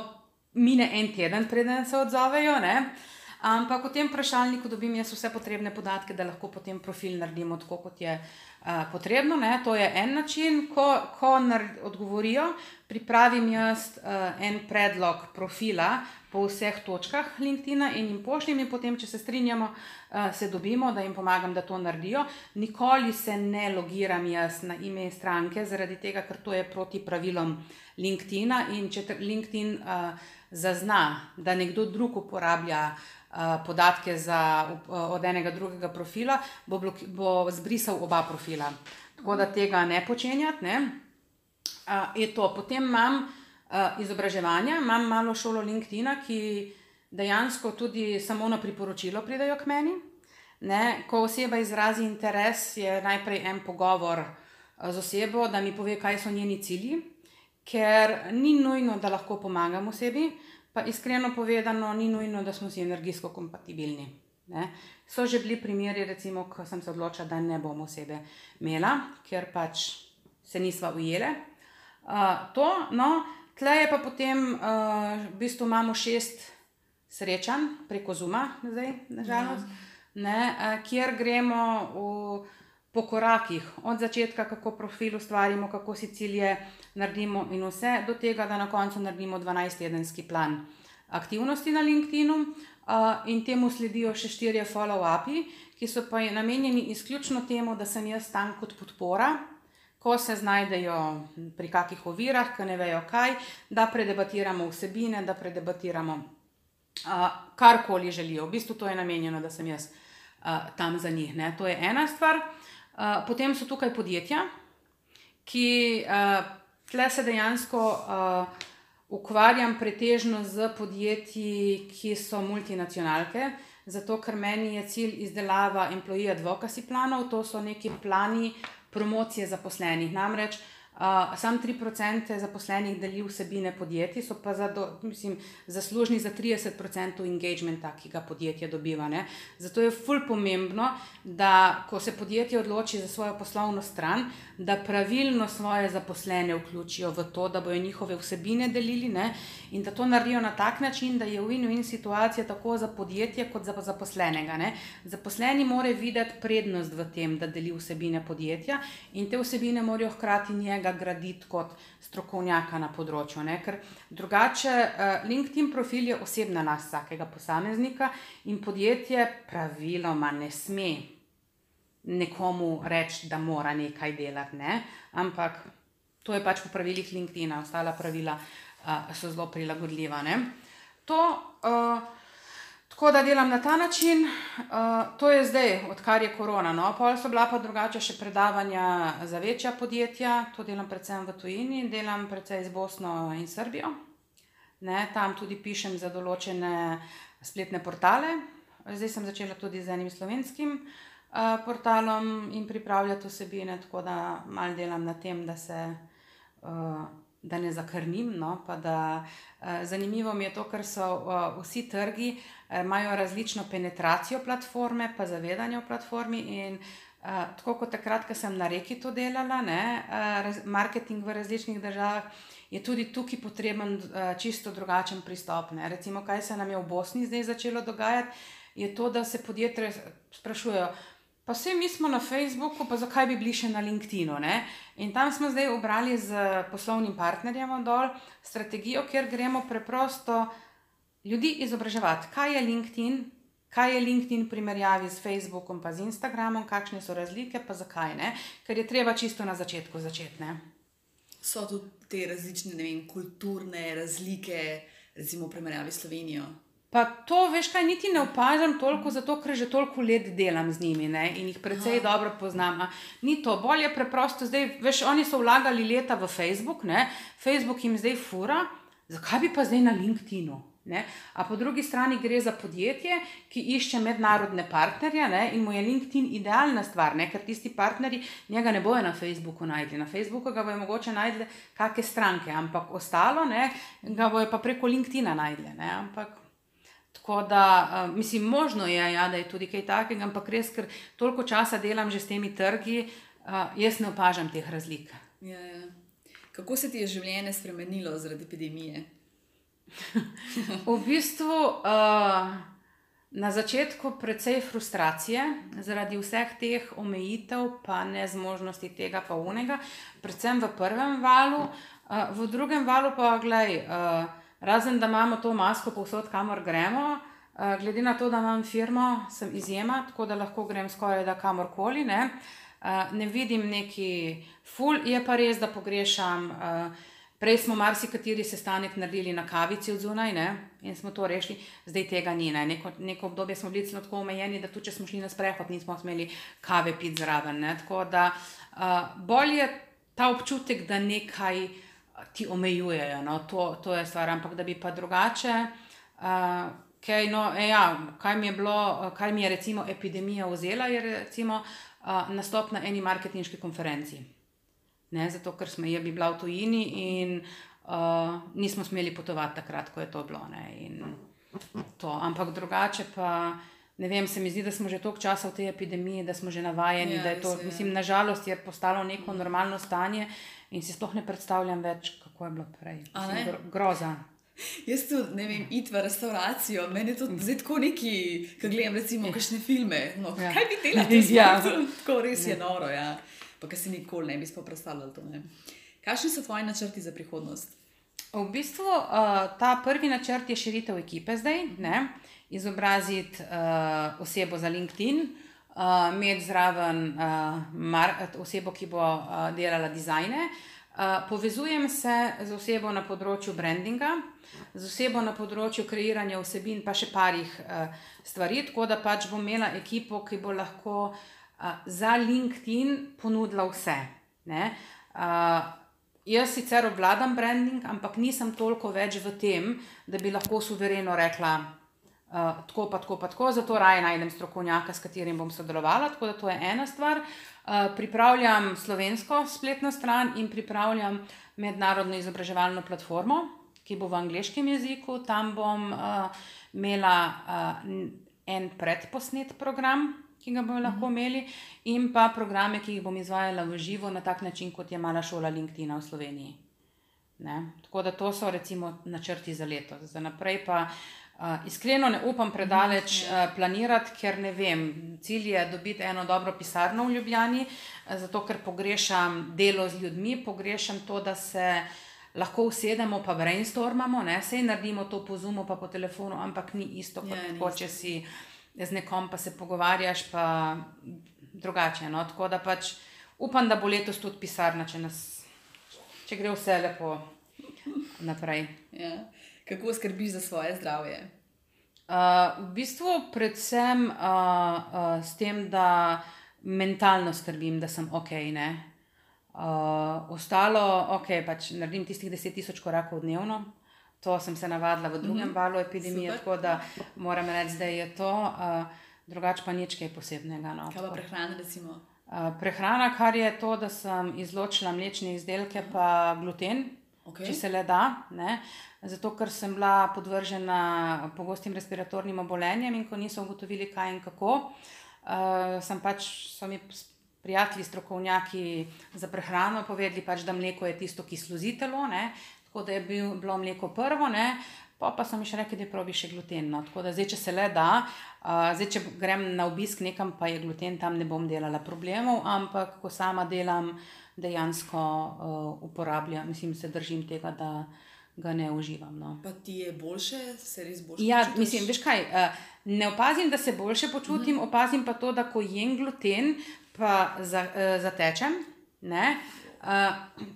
mine en teden, preden se odzovejo. Ne? Ampak v tem vprašalniku dobim jaz vse potrebne podatke, da lahko potem profil naredim tako, kot je uh, potrebno. Ne? To je en način, ko, ko odgovorijo, pripravim jaz uh, en predlog profila po vseh točkah LinkedIn in jim pošljem, in potem, če se strinjamo, uh, se dobimo, da jim pomagam, da to naredijo. Nikoli se ne logiram jaz na ime stranke, zaradi tega, ker to je proti pravilom LinkedIn. In če LinkedIn uh, zazna, da nekdo drug uporablja. Eh, podatke za, od enega drugega profila, bo, bloki, bo zbrisal oba profila. Tako da tega ne počenjati. Ne. Uh, Potem imam uh, izobraževanje, imam malo šolo LinkedIn, ki dejansko tudi samo na priporočilo pridajo k meni. Ne. Ko oseba izrazi interes, je najprej en pogovor z osebo, da mi pove, kaj so njeni cilji, ker ni nujno, da lahko pomagam osebi. Pa iskreno povedano, ni nujno, da smo si energijsko kompatibilni. Ne? So že bili primeri, recimo, ko sem se odločila, da ne bom osebe imela, ker pač se nisva ujele. Uh, to, no, tle je pa potem, uh, v bistvu imamo šest srečanj preko Zuma, zdaj, nažalost, ja. ne, uh, kjer gremo v po korakih, od začetka, kako profil ustvarimo, kako si cilje naredimo, in vse do tega, da na koncu naredimo 12-tedenski plan aktivnosti na LinkedIn-u, uh, in temu sledijo še štirje follow-upi, ki so pa namenjeni izključno temu, da sem jaz tam kot podpora. Ko se znajdejo pri kakih ovirah, ki ne vejo kaj, da predebatiramo vsebine, da predebatiramo uh, karkoli želijo. V bistvu to je namenjeno, da sem jaz uh, tam za njih. Ne? To je ena stvar. Uh, Eh, potem so tukaj podjetja, ki uh, tle se dejansko uh, ukvarjam pretežno z podjetji, ki so multinacionalke. Zato, ker meni je cilj izdelava employee advocacy planov, to so neki plani promocije zaposlenih. Namreč uh, sam 3% zaposlenih deli vsebine podjetij, so pa za do, mislim, zaslužni za 30% engagementa, ki ga podjetje dobiva. Ne? Zato je ful pomembno, da ko se podjetje odloči za svojo poslovno stran, da pravilno svoje zaposlene vključijo v to, da bojo njihove vsebine delili ne? in da to naredijo na tak način, da je win-win situacija tako za podjetje kot za zaposlenega. Ne? Zaposleni mora videti prednost v tem, da deli vsebine podjetja in te vsebine morajo hkrati njega graditi kot strokovnjaka na področju. Ne? Ker drugače uh, LinkedIn profil je osebna last vsakega posameznika in podjetje praviloma ne sme nekomu reči, da mora nekaj delati, ne? ampak to je pač po pravilih LinkedIn, ostala pravila uh, so zelo prilagodljiva. Ne? To. Uh, Tako da delam na ta način, uh, to je zdaj, odkar je korona. No, pol so bila pa drugače še predavanja za večja podjetja, to delam predvsem v tujini, delam predvsem z Bosno in Srbijo. Ne, tam tudi pišem za določene spletne portale. Zdaj sem začela tudi z enim slovenskim uh, portalom in pripravljati vsebine, tako da mal delam na tem, da se. Uh, da ne zakrnim. No, da, eh, zanimivo mi je to, ker so eh, vsi trgi eh, imajo različno penetracijo platforme, pa zavedanje o platformi. In, Uh, tako kot takrat, ko sem na reki to delala, ne, uh, marketing v različnih državah, je tudi tukaj potreben uh, čisto drugačen pristop. Ne. Recimo, kaj se nam je v Bosni zdaj začelo dogajati, je to, da se podjetja sprašujejo, Pa vse mi smo na Facebooku, pa zakaj bi bili še na LinkedIn-u. In tam smo zdaj obrali z poslovnim partnerjem dol strategijo, kjer gremo preprosto ljudi izobraževati, kaj je LinkedIn, kaj je LinkedIn v primerjavi s Facebookom, z Instagramom, kakšne so razlike, pa zakaj ne, ker je treba čisto na začetku začeti. So tudi te različne vem, kulturne razlike, recimo v primerjavi s Slovenijo. Pa to, veš, kaj niti ne opažam toliko, zato ker že toliko let delam z njimi ne? in jih precej Aha. dobro poznam. Ni to, bolje preprosto zdaj, veš, oni so vlagali leta v Facebook, ne? Facebook jim zdaj fura, zakaj bi pa zdaj na LinkedIn-u? Ne? A po drugi strani gre za podjetje, ki išče mednarodne partnerje ne? in mu je LinkedIn idealna stvar, ne? ker tisti partnerji njega ne bojo na Facebooku najdli. Na Facebooku ga bojo mogoče najdli kakšne stranke, ampak ostalo ne? ga bojo pa preko LinkedIn-a najdli. Ampak Tako da, uh, mislim, možno je, ja, da je tudi kaj takega, ampak res, ker toliko časa delam že s temi trgi, uh, jaz ne opažam teh razlik. Ja, ja. Kako se ti je življenje spremenilo zaradi epidemije? v bistvu uh, na začetku precej frustracije zaradi vseh teh omejitev, pa ne zmožnosti tega, pa unega, predvsem v prvem valu, uh, v drugem valu pa gledaj. Uh, Razen da imamo to masko povsod, kamor gremo, uh, glede na to, da imam firmo, sem izjema, tako da lahko grem skoraj da kamorkoli. Ne, uh, ne vidim neki ful, je pa res, da pogrešam. Uh, Prej smo marsikateri sestanek naredili na kavici od zunaj ne? in smo to rešili, zdaj tega ni. Ne? Neko, neko obdobje smo bili tako omejeni, da tudi če smo šli na sprehod, nismo smeli kave piti zraven. Ne? Tako da uh, bolje je ta občutek, da nekaj ti omejujejo. No, to, to je stvar, ampak da bi pa drugače. Uh, kaj, no, e, ja, kaj, mi bilo, kaj mi je recimo epidemija vzela, je recimo uh, nastop na eni marketinški konferenci. Ne, zato, ker smo je bila v tujini in uh, nismo smeli potovati takrat, ko je to bilo. To. Ampak drugače pa. Ne vem, se mi zdi, da smo že toliko časa v tej epidemiji, da smo že navajeni, ja, da je to, se, mislim, nažalost, je postalo neko normalno stanje in si sploh ne predstavljam več, kako je bilo prej. Gro, groza. Jaz tu ne vem, id v restauracijo, meni je to zdaj tako neki, ki gledam, recimo, kakšne filme. No, ja. Kaj bi delali? Ja. Tako res je ja. noro, ja. Pa kaj si nikoli ne bi predstavljal to. Kakšni so tvoji načrti za prihodnost? V bistvu uh, ta prvi načrt je širitev ekipe zdaj, ne? izobraziti uh, osebo za LinkedIn, imeti zraven uh, mar, osebo, ki bo uh, delala dizajne. Uh, povezujem se z osebo na področju brandinga, z osebo na področju kreiranja vsebin, pa še parih uh, stvari, tako da pač bom imela ekipo, ki bo lahko uh, za LinkedIn ponudila vse. Uh, jaz sicer obvladam branding, ampak nisem toliko več v tem, da bi lahko suvereno rekla, uh, tako, pa tako, pa tako, zato raje najdem strokovnjaka, s katerim bom sodelovala. Tako da to je ena stvar. Uh, pripravljam slovensko spletno stran in pripravljam mednarodno izobraževalno platformo, ki bo v angliškem jeziku. Tam bom uh, imela uh, en predposnet program. Ki ga bomo lahko mhm. imeli, in pa programe, ki jih bom izvajala v živo, na tak način, kot je mala šola LinkedIn v Sloveniji. Ne? Tako da to so, recimo, načrti za leto. Za naprej pa uh, Uh, iskreno ne upam predaleč uh, planirati, ker ne vem. Cilj je dobiti eno dobro pisarno v Ljubljani, uh, zato ker pogrešam delo z ljudmi, pogrešam to, da se lahko usedemo pa brainstormamo, ne sej naredimo to po zumu, pa po telefonu, ampak ni isto, kot ja, ko, če si z nekom pa se pogovarjaš, pa drugače. No? Tako da pač upam, da bo letos tudi pisarna, če, nas, če gre vse lepo naprej. Ja. Kako skrbiš za svoje zdravje? Uh, v bistvu predvsem uh, uh, s tem, da mentalno skrbim, da sem ok. Uh, ostalo, ok, pač naredim tistih 10.000 korakov dnevno. To sem se navadila v drugem mm -hmm. valu epidemije, Super. tako da moram reči, da je to, uh, drugače pa nič kaj posebnega. No, kaj pa prehrana, recimo? Uh, prehrana, kar je to, da sem izločila mlečne izdelke, uh -huh. pa gluten, okay. če se le da. Ne? Zato, ker sem bila podvržena pogostim respiratornim obolenjem in ko niso ugotovili, kaj in kako, uh, sem pač so mi prijatelji, strokovnjaki za prehrano povedali, pač, da mleko je tisto, ki sluzi telo. Ne? Tako da je bil, bilo mleko prvo, ne? Pa pa so mi še rekli, da probi še gluten. No? Tako da zdaj, če se le da, uh, zdaj, če grem na obisk nekam, pa je gluten, tam ne bom delala problemov, ampak ko sama delam, dejansko uh, uporabljam, mislim, se držim tega. Da, ga ne uživam. No. Pa ti je boljše, se res boljše. Ja, počutiš? mislim, veš kaj. Uh, ne opazim, da se boljše počutim, mm. opazim pa to, da ko jem gluten, pa za, uh, zatečem. Ne?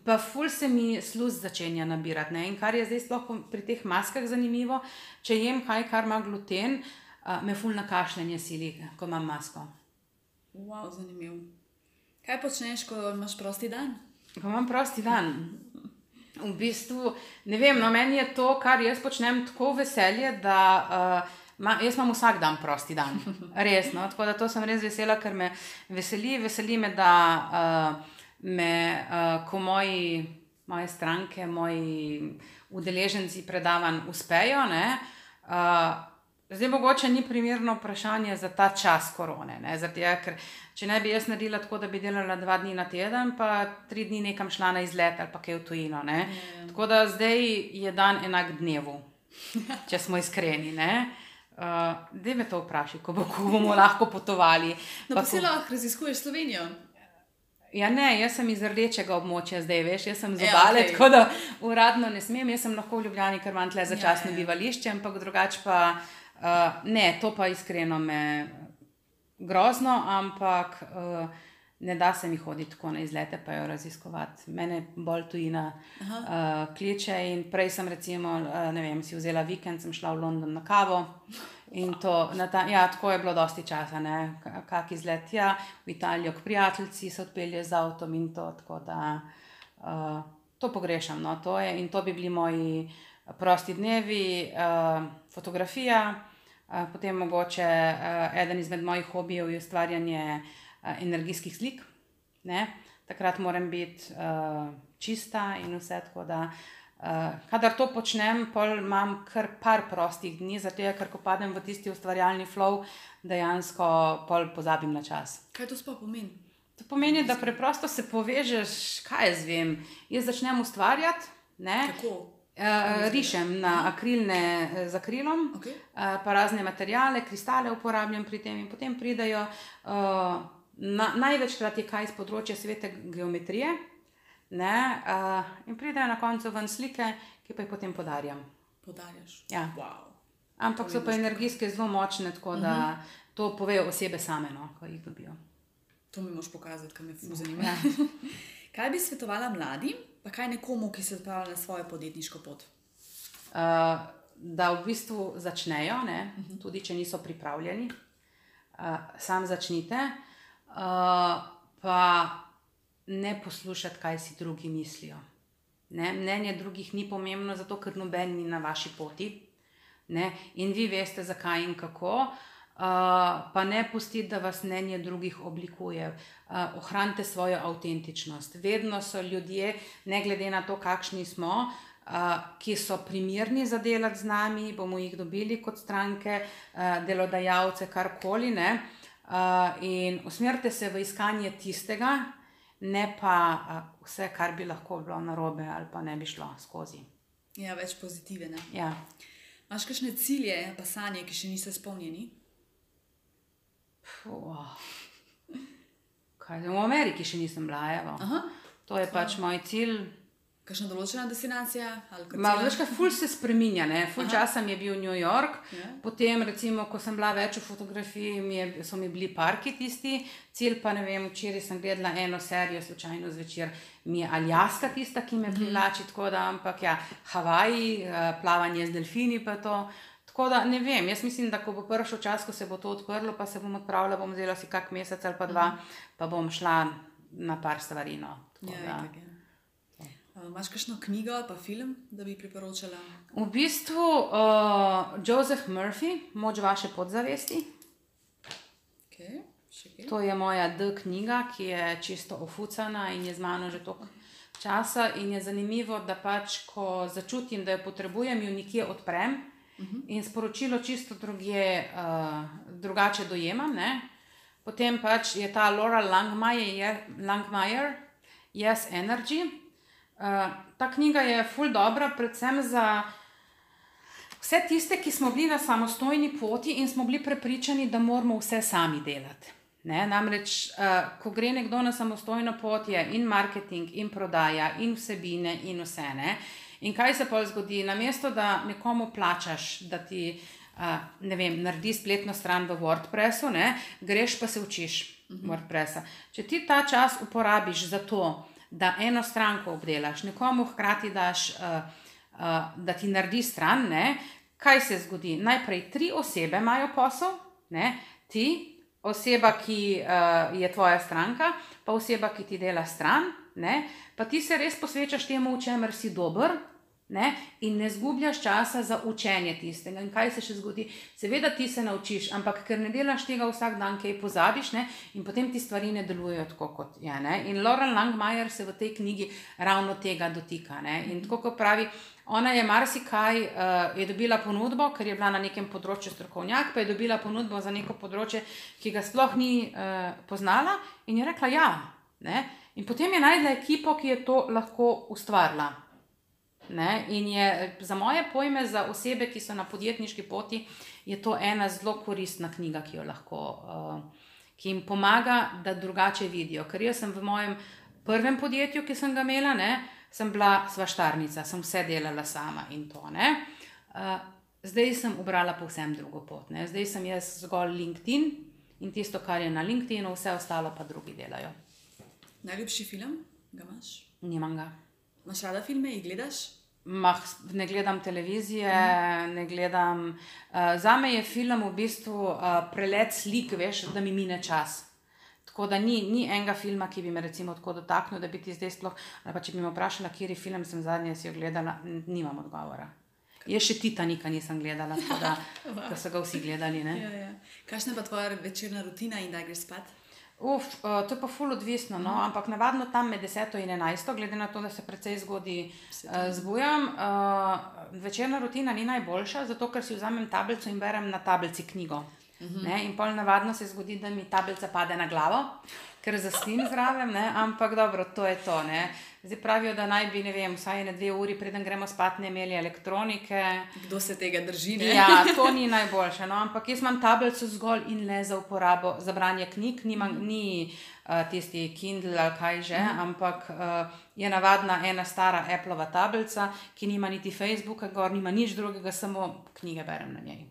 Pa ful se mi sluz začenja nabirati. Ne? In kar je zdaj sploh pri teh maskah zanimivo, če jem kaj, kar ima gluten, uh, me ful na kašljanje sili, ko imam masko. Wow, zanimivo. Kaj počneš, ko imaš prosti dan? Ko imam prosti dan. V bistvu, ne vem, no, meni je to, kar jaz počnem, tako veselje, da uh, ma, jaz imam vsak dan prosti dan. Resno. Tako da to sem res vesela, ker me veseli. Veseli me, da uh, me, uh, ko moji, moje stranke, moji udeleženci predavanj uspejo. Ne, uh, Zdaj, mogoče ni primerno vprašanje za ta čas korone. Zato, ker če ne bi jaz naredila tako, da bi delala dva dni na teden, pa tri dni nekam šla na izlet ali pa kaj v tujino. Ne? Mm. Tako da zdaj je dan enak dnevu, če smo iskreni. Uh, Dej me to vprašaj, ko, bo, ko bomo lahko potovali. No, pa, pa si ko... lahko raziskuješ Slovenijo. Ja, ne, jaz sem iz rdečega območja, zdaj veš, jaz sem z obale, ja, okay. tako da uradno ne smem. Jaz sem lahko v Ljubljani, ker imam tle začasno ja, ja. bivališče, ampak drugače pa. Uh, ne, to pa iskreno me grozno, ampak uh, ne da se mi hoditi tako na izlete, pa jo raziskovati. Mene bolj tujina uh, kliče. In prej sem, recimo, uh, ne vem, si vzela vikend, sem šla v London na kavo. In to, ta, ja, tako je bilo dosti časa, kak izlet. Ja, v Italijo, k prijateljici se odpelje z avtom in to. Da, uh, to pogrešam. No, to je, in to bi bili moji prosti dnevi, uh, fotografija, uh, potem mogoče uh, eden izmed mojih hobijev je ustvarjanje uh, energijskih slik. Ne? Takrat moram biti uh, čista in vse tako. Da, uh, kadar to počnem, imam kar par prostih dni, zato je, ker ko padem v tisti ustvarjalni flow, dejansko pozabim na čas. Kaj to sploh pomeni? To pomeni, da preprosto se povežeš, kaj jaz vem. Jaz začnem ustvarjati. Kako? Uh, rišem na akrilne eh, z akrilom, okay. uh, pa razne materijale, kristale uporabljam pri tem in potem pridajo. Uh, na, največkrat je kaj iz področja svete geometrije ne, uh, in pridajo na koncu ven slike, ki pa jih potem podarjam. Podarjaš. Ja. Wow. Ampak so pa energijske zelo močne, tako da uh mhm. -huh. to povejo osebe same, no, ko jih dobijo. To mi moš pokazati, kaj me zanima. Ja. kaj bi svetovala mladim? Pa kaj nekomu, ki se odpravlja na svojo podjetniško pot? Uh, da v bistvu začnejo, ne, uh mhm. -huh. tudi če niso pripravljeni, uh, sam začnite, uh, pa ne poslušati, kaj si drugi mislijo. Ne, mnenje drugih ni pomembno, zato ker noben ni na vaši poti ne, in vi veste, zakaj in kako. Uh, pa ne pustiti, da vas mnenje drugih oblikuje. Uh, ohranite svojo avtentičnost. Vedno so ljudje, ne glede na to, kakšni smo, uh, ki so primerni za delati z nami, bomo jih dobili kot stranke, uh, delodajalce, karkoli. Uh, in usmerite se v iskanje tistega, ne pa vse, kar bi lahko bilo narobe ali pa ne bi šlo skozi. Ja, več pozitivne. Ja. Imáš kakšne cilje, pa sanje, ki še niso izpolnjeni? Kaj, v Ameriki še nisem bila, evo. To je pač moj cilj. Kakšna določena destinacija? Ma, veš, kaj, ful se spreminja. Ne? Ful časa mi je bil New York, Ja. potem, recimo, ko sem bila več v fotografiji, mi je, so mi bili parki tisti, cilj pa ne vem, včeraj sem gledala eno serijo, slučajno zvečer, mi je Aljaska tista, ki me privlači, tako da, ampak ja, Havaji, eh, plavanje z delfini pa to. Tako da ne vem, jaz mislim, da ko bo prišel čas, ko se bo to odprlo, pa se bom odpravila, bom vzela si kak mesec ali pa dva, pa bom šla na par stvari. No. Tako Ja, da- itak, ja. Uh, Imaš kakšno knjigo ali pa film, da bi priporočala? V bistvu uh, Joseph Murphy, Moč vaše podzavesti. Okay. To je moja D knjiga, ki je čisto ofucana in je z mano že toliko časa. In je zanimivo, da pač, ko začutim, da jo potrebujem, jo nekje odprem in sporočilo čisto druge, uh, drugače dojemam. Ne? Potem pač je ta Laura Langmajer, je- Langmajer Yes Energy. Uh, ta knjiga je ful dobra, predvsem za vse tiste, ki smo bili na samostojni poti in smo bili prepričani, da moramo vse sami delati. Ne, namreč, uh, ko gre nekdo na samostojno pot, je in marketing, in prodaja, in vsebine, in vse. Ne? In kaj se pa zgodi? Namesto da nekomu plačaš, da ti uh, ne vem, naredi spletno stran v WordPressu, ne? greš pa se učiš WordPressa. Če ti ta čas uporabiš za to, da eno stranko obdelaš, nekomu hkrati daš. Uh, uh, da ti naredi stran, ne, kaj se zgodi? Najprej tri osebe imajo posel, ne, ti, oseba, ki uh, je tvoja stranka, pa oseba, ki ti dela stran, ne, pa ti se res posvečaš temu, v čemer si dober. Ne? In ne zgubljaš časa za učenje tistega. In kaj se še zgodi? Seveda ti se naučiš, ampak ker ne delaš tega vsak dan, kaj pozabiš, ne? in potem ti stvari ne delujejo tako, kot je. Ne? In Laura Langmajer se v tej knjigi ravno tega dotika. Ne? In tako kot pravi, ona je marsikaj uh, je dobila ponudbo, ker je bila na nekem področju strokovnjak, pa je dobila ponudbo za neko področje, ki ga sploh ni uh, poznala, in je rekla ja. Ne? In potem je najdla ekipo, ki je to lahko ustvarila. Ne? In je za moje pojme, za osebe, ki so na podjetniški poti, je to ena zelo koristna knjiga, ki jo lahko, uh, ki jim pomaga, da drugače vidijo. Ker jaz sem v mojem prvem podjetju, ki sem ga imela, ne, sem bila svaštarnica, sem vse delala sama in to. Ne? Uh, zdaj sem ubrala povsem drugo pot. Ne? Zdaj sem jaz zgolj LinkedIn in tisto, kar je na LinkedInu, vse ostalo pa drugi delajo. Najljubši film, ga imaš? Nimam ga. Imaš rada filme, jih gledaš? Mah, ne gledam televizije, mm. ne gledam. Uh, za me je film v bistvu uh, prelet slik, veš, da mi mine čas. Tako da ni, ni enega filma, ki bi me recimo tako dotaknil, da bi ti zdaj sploh. Pa če bi me vprašala, kje film sem zadnji si jo gledala, n- nimam odgovora. Jaz še Titanika nisem gledala, tako da wow. so ga vsi gledali. Ne? Ja, ja. Kakšna pa tvoja večerna rutina in da greš spat? Uf, uh, to je pa ful odvisno, no? ampak navadno tam med 10 in 11, glede na to, da se precej zgodi uh, zbujam. Uh, večerna rutina ni najboljša, zato ker si vzamem tablico in berem na tablici knjigo. Uh -huh. In pol navadno se zgodi, da mi tablica pade na glavo, ker zaspim zraven, ne? ampak dobro, to je to. Ne? Zdaj pravijo, da naj bi, ne vem, vsaj na dve uri, preden gremo spat, ne imeli elektronike. Kdo se tega drži? Ne? Ja, to ni najboljše. No? Ampak jaz imam tablico zgolj in le za uporabo, za branje knjig, Nimam, mm. ni uh, tisti Kindle ali kaj že, mm. ampak uh, je navadna ena stara Appleova tablica, ki nima niti Facebooka, gor nima nič drugega, samo knjige berem na njej.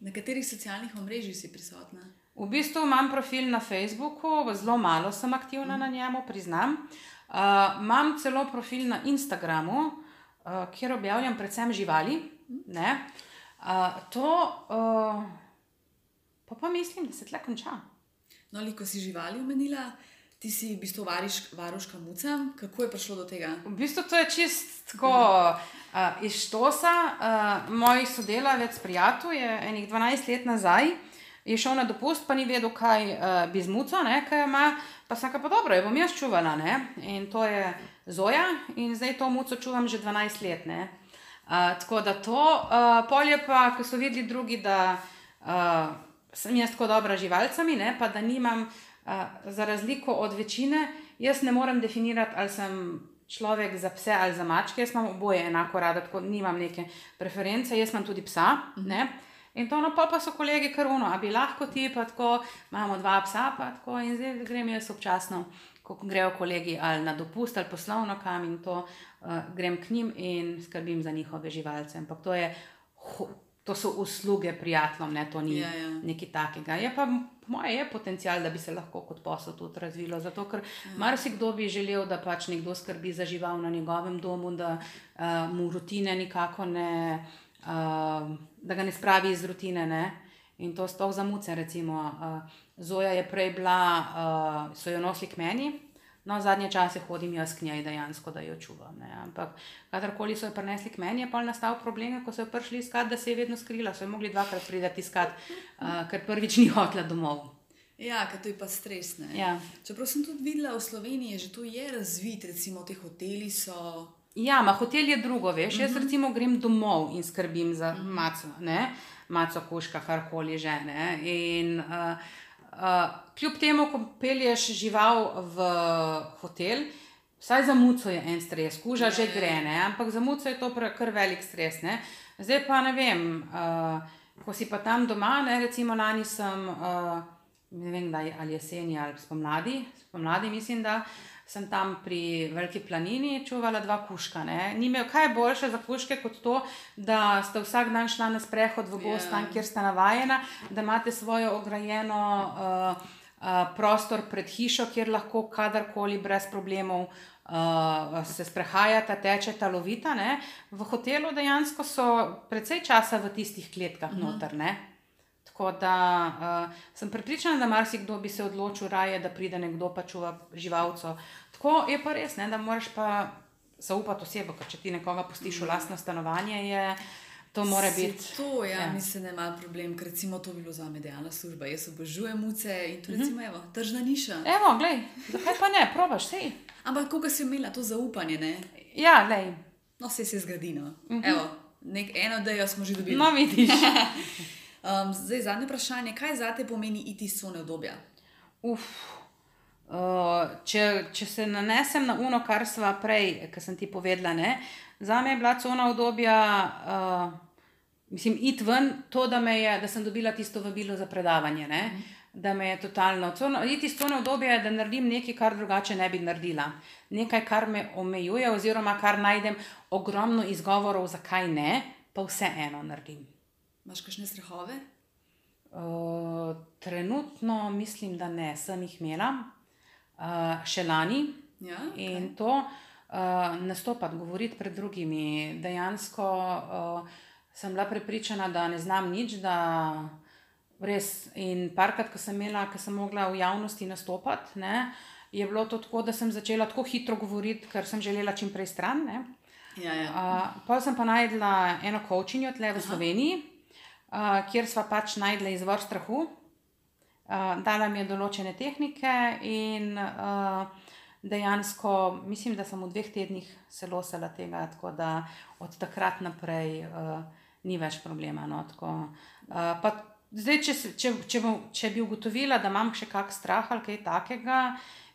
Na katerih socialnih omrežjih si prisotna? V bistvu imam profil na Facebooku, zelo malo sem aktivna mm. na njemu, priznam. Uh, imam celo profil na Instagramu, uh, kjer objavljam predvsem živali. Ne? Uh, to uh, pa, pa mislim, da se tle konča. No, ali ko si živali omenila, ti si v bistvu variš, varuška muca. Kako je prišlo do tega? V bistvu to je čist tako uh, iz štosa. Uh, moj sodelavec, prijatelj, je enih 12 let nazaj. Je šel na dopust, pa ni vedel, kaj uh, bi z muco, ne, kaj ima. Pa sem rekel, dobro, jo bom jaz čuvala. Ne? In to je Zoja, in zdaj to muco čuvam že 12 let. Uh, tako da to, uh, polje pa, ko so videli drugi, da uh, sem jaz tako dobra živalcami, ne, pa da nimam, uh, za razliko od večine, jaz ne morem definirati, ali sem človek za pse ali za mačke, jaz imam oboje enako rada, tako nimam neke preference, jaz imam tudi psa. Uh -huh. In to no, pa, pa so kolegi karuno, a bi lahko ti, pa tako, imamo dva psa, pa tako, in zdaj grem jaz občasno, ko grejo kolegi ali na dopust ali poslovno kam in to, uh, grem k njim in skrbim za njihove živalce. Ampak to je. To so usluge prijateljem, ne, to ni ja, ja. nekaj takega. Je pa moje je potencial, da bi se lahko kot posel tudi razvilo. Zato, ker ja. marsikdo bi želel, da pač nekdo skrbi za žival na njegovem domu, da uh, mu rutine nikako ne, uh, da ga ne spravi iz rutine. Ne. In to sploh za muce, recimo. Zoja je prej bila, so jo nosili k meni, No, zadnje čase hodim jaz k njej dejansko, da jo čuvam. Ne. Ampak, kadarkoli so jo prinesli k meni, je pa nastal problem, ko so jo prišli iskat, da se je vedno skrila. So jo mogli dvakrat priti iskat, ker prvič ni hotla domov. Ja, ker to je pa stres. Ja. Čeprav sem tudi videla v Sloveniji, že to je razvit, recimo te hoteli so. Ja, ma hotel je drugo, veš. Uh -huh. Jaz mhm. recimo grem domov in skrbim za uh. -huh. maco, ne? maco, kuška, karkoli že. In, uh, Uh, kljub temu, ko pelješ žival v hotel, vsaj za muco je en stres, kuža že ja, ja. gre, ne? ampak za muco je to kar velik stres. Ne? Zdaj pa ne vem, uh, ko si pa tam doma, ne? recimo lani sem, uh, ne vem, kdaj, ali jeseni ali spomladi, spomladi mislim, da sem tam pri Veliki planini čuvala dva kuška. Ne? Ni imel kaj boljše za kuške kot to, da ste vsak dan šla na sprehod v gost, yeah. tam, kjer ste navajena, da imate svojo ograjeno uh, uh, prostor pred hišo, kjer lahko kadarkoli brez problemov. Uh, se sprehajata, tečeta, lovita. Ne? V hotelu dejansko so precej časa v tistih kletkah, uh mhm. -huh. noter. Ne? Tako da uh, sem pripričana, da marsikdo bi se odločil raje, da pride nekdo pa čuva živalco. Tako je pa res, ne, da moraš pa zaupati osebo, ker če ti nekoga pustiš v lastno stanovanje, je. To mora biti. To ja, ja. mislim, da ima problem, ker recimo to bi bilo za me dejavna služba. Jaz obožujem muce in to recimo, mm -hmm. evo, tržna niša. Evo, glej, zakaj pa ne, probaš, sej. Ampak koga si imela to zaupanje, ne? Ja, glej. No, vse se zgodi, no. Mm -hmm. Evo, nek, eno, da jo smo že dobili. No, vidiš. Um, zdaj, zadnje vprašanje, kaj za te pomeni iti iz cone obdobja? Uf. Če, če se nanesem na uno, kar smo prej, ki sem ti povedala, ne? za me je bila cona obdobja, uh, mislim, iti ven, to, da, je, da sem dobila tisto vabilo za predavanje. Ne? Da me je totalno. Cono, iti iz cone obdobja da naredim nekaj, kar drugače ne bi naredila. Nekaj, kar me omejuje, oziroma kar najdem ogromno izgovorov, zakaj ne, pa vseeno naredim. Imáš kakšne strahove? Uh, trenutno mislim, da ne, sem jih imela, uh, še lani. Ja, in okay. to uh, nastopati, govoriti pred drugimi. Dejansko uh, sem bila prepričana, da ne znam nič. Res. In parkrat, ko sem imela, ko sem mogla v javnosti nastopati, ne, je bilo to tako, da sem začela tako hitro govoriti, ker sem želela čim prej stran. Ja, ja. Uh, Potem sem pa najdla eno kočinjo tle v Aha. Sloveniji uh, kjer smo pač najdli izvor strahu. Uh, dala mi je določene tehnike, in uh, dejansko mislim, da sem v dveh tednih se losala tega, tako da od takrat naprej uh, ni več problema. No, tako, uh, zdaj, če, če, če, če bi ugotovila, da imam še kak strah ali kaj takega.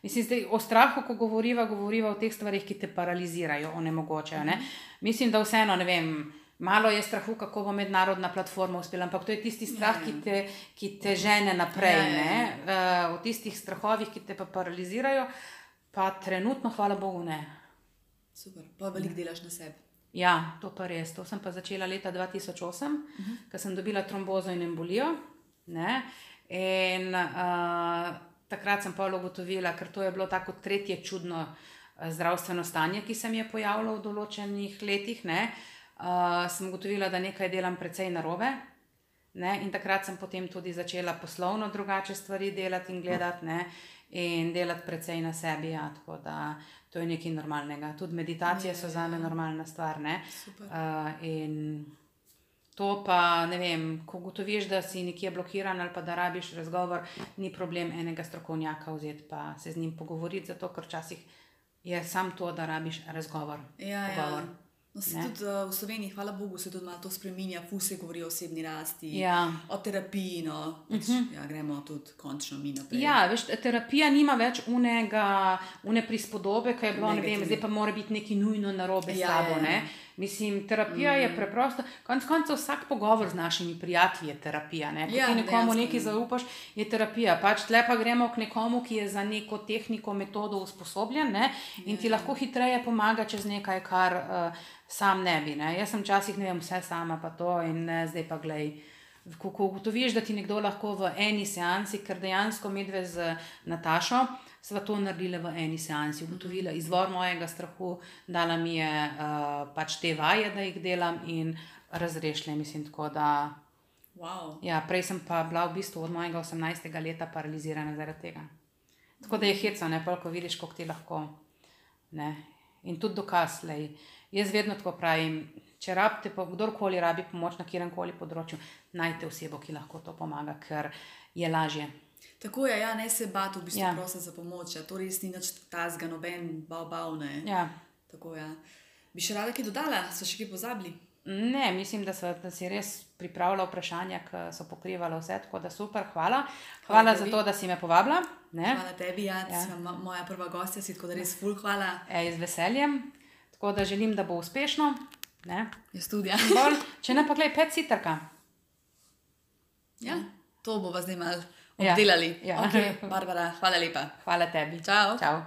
Mislim, zdaj, o strahu, ko govoriva, govoriva o teh stvarih, ki te paralizirajo, onemogočajo. Ne? Mislim, da vseeno ne vem. Malo je strahu, kako bo mednarodna platforma uspela, ampak to je tisti strah, ki te, ki te žene naprej. Ja, ja. Uh, v tistih strahovih, ki te pa paralizirajo, pa trenutno, hvala Bogu, ne. Super, pa veliko delaš na sebi. Ja, to pa res. To sem pa začela leta 2008, uh -huh. ko sem dobila trombozo in embolijo. Ne? In uh, takrat sem pa ugotovila, ker to je bilo tako tretje čudno zdravstveno stanje, ki se mi je pojavilo v določenih letih. Uh, uh, sem ugotovila, da nekaj delam precej narobe. Ne? In takrat sem potem tudi začela poslovno drugače stvari delati in gledati, ne? in delati precej na sebi. Ja, tako da to je nekaj normalnega. Tudi meditacije so za me normalna stvar. Uh, in to pa, ne vem, ko ugotoviš, da si nekje blokiran ali pa da rabiš razgovor, ni problem enega strokovnjaka vzeti pa se z njim pogovoriti, zato ker včasih je samo to, da rabiš razgovor. Ja, ja. No, tudi, uh, v Sloveniji, hvala Bogu, se tudi malo to spremenja, fuse govori o osebni rasti, Ja. o terapiji. No, pač, uh -huh. ja, gremo tudi končno mi naprej. Ja, veš, terapija nima več unega, une prispodobe, ki je bilo, ne vem, zdaj pa mora biti nekaj nujno narobe s Ja, tabo. ja, ja. Ne. Mislim, terapija mm. je preprosto, konec koncev vsak pogovor z našimi prijatelji je terapija. Ne? Ko Ja, ti nekomu dejansko, nekaj ja. zaupaš, je terapija. Pač tle pa gremo k nekomu, ki je za neko tehniko, metodo usposobljen ne? in Ja. ti lahko hitreje pomaga čez nekaj, kar uh, sam ne bi. Ne? Jaz sem včasih, ne vem, vse sama pa to in ne, zdaj pa glej. Ko, ko ugotoviš, da ti nekdo lahko v eni seansi, ker dejansko medve z Natašo sva to naredila v eni seansi, ugotovila izvor mojega strahu, dala mi je uh, pač te vaje, da jih delam in razrešila, mislim, tako da. Wow. Ja, prej sem pa bila v bistvu od mojega 18. leta paralizirana zaradi tega. Tako da je heca, ne pa, ko vidiš, kako ti lahko. Ne. In tudi dokaz, lej. Jaz vedno tako pravim, če rabite, pa kdorkoli rabi pomoč na kjerem koli področju, najte osebo, ki lahko to pomaga, ker je lažje. Tako je, ja, ne se bati, v bistvu Ja. prositi za pomoč. Ja. To res ni nič tazga, noben bav, bav ne. Ja. Tako ja. Bi še rada kaj dodala, so še kaj pozabili? Ne, mislim, da, so, da si res pripravila vprašanja, ki so pokrivala vse, tako da super, hvala. Hvala, hvala za tebi. to, da si me povabila. Ne? Hvala tebi, ja, Ja. ja. moja prva gostja si, tako da res ful hvala. E, z veseljem. Tako da želim, da bo uspešno. Ne? Jaz tudi. Ja. Bolj, če ne pa gledaj, pet sitrka. ja, to bomo zdaj malo Ja. obdelali. Ja. Okay, Barbara, hvala lepa. Hvala tebi. Čau. Čau.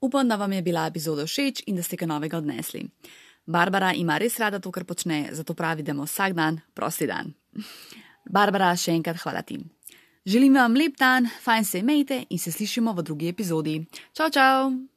Upam, da vam je bila epizoda všeč in da ste kaj novega odnesli. Barbara ima res rada to, kar počne, zato pravi, da ima vsak dan prosti dan. Barbara, še enkrat hvala ti. Želim vam lep dan, fajn se imejte in se slišimo v drugi epizodi. Čau, čau!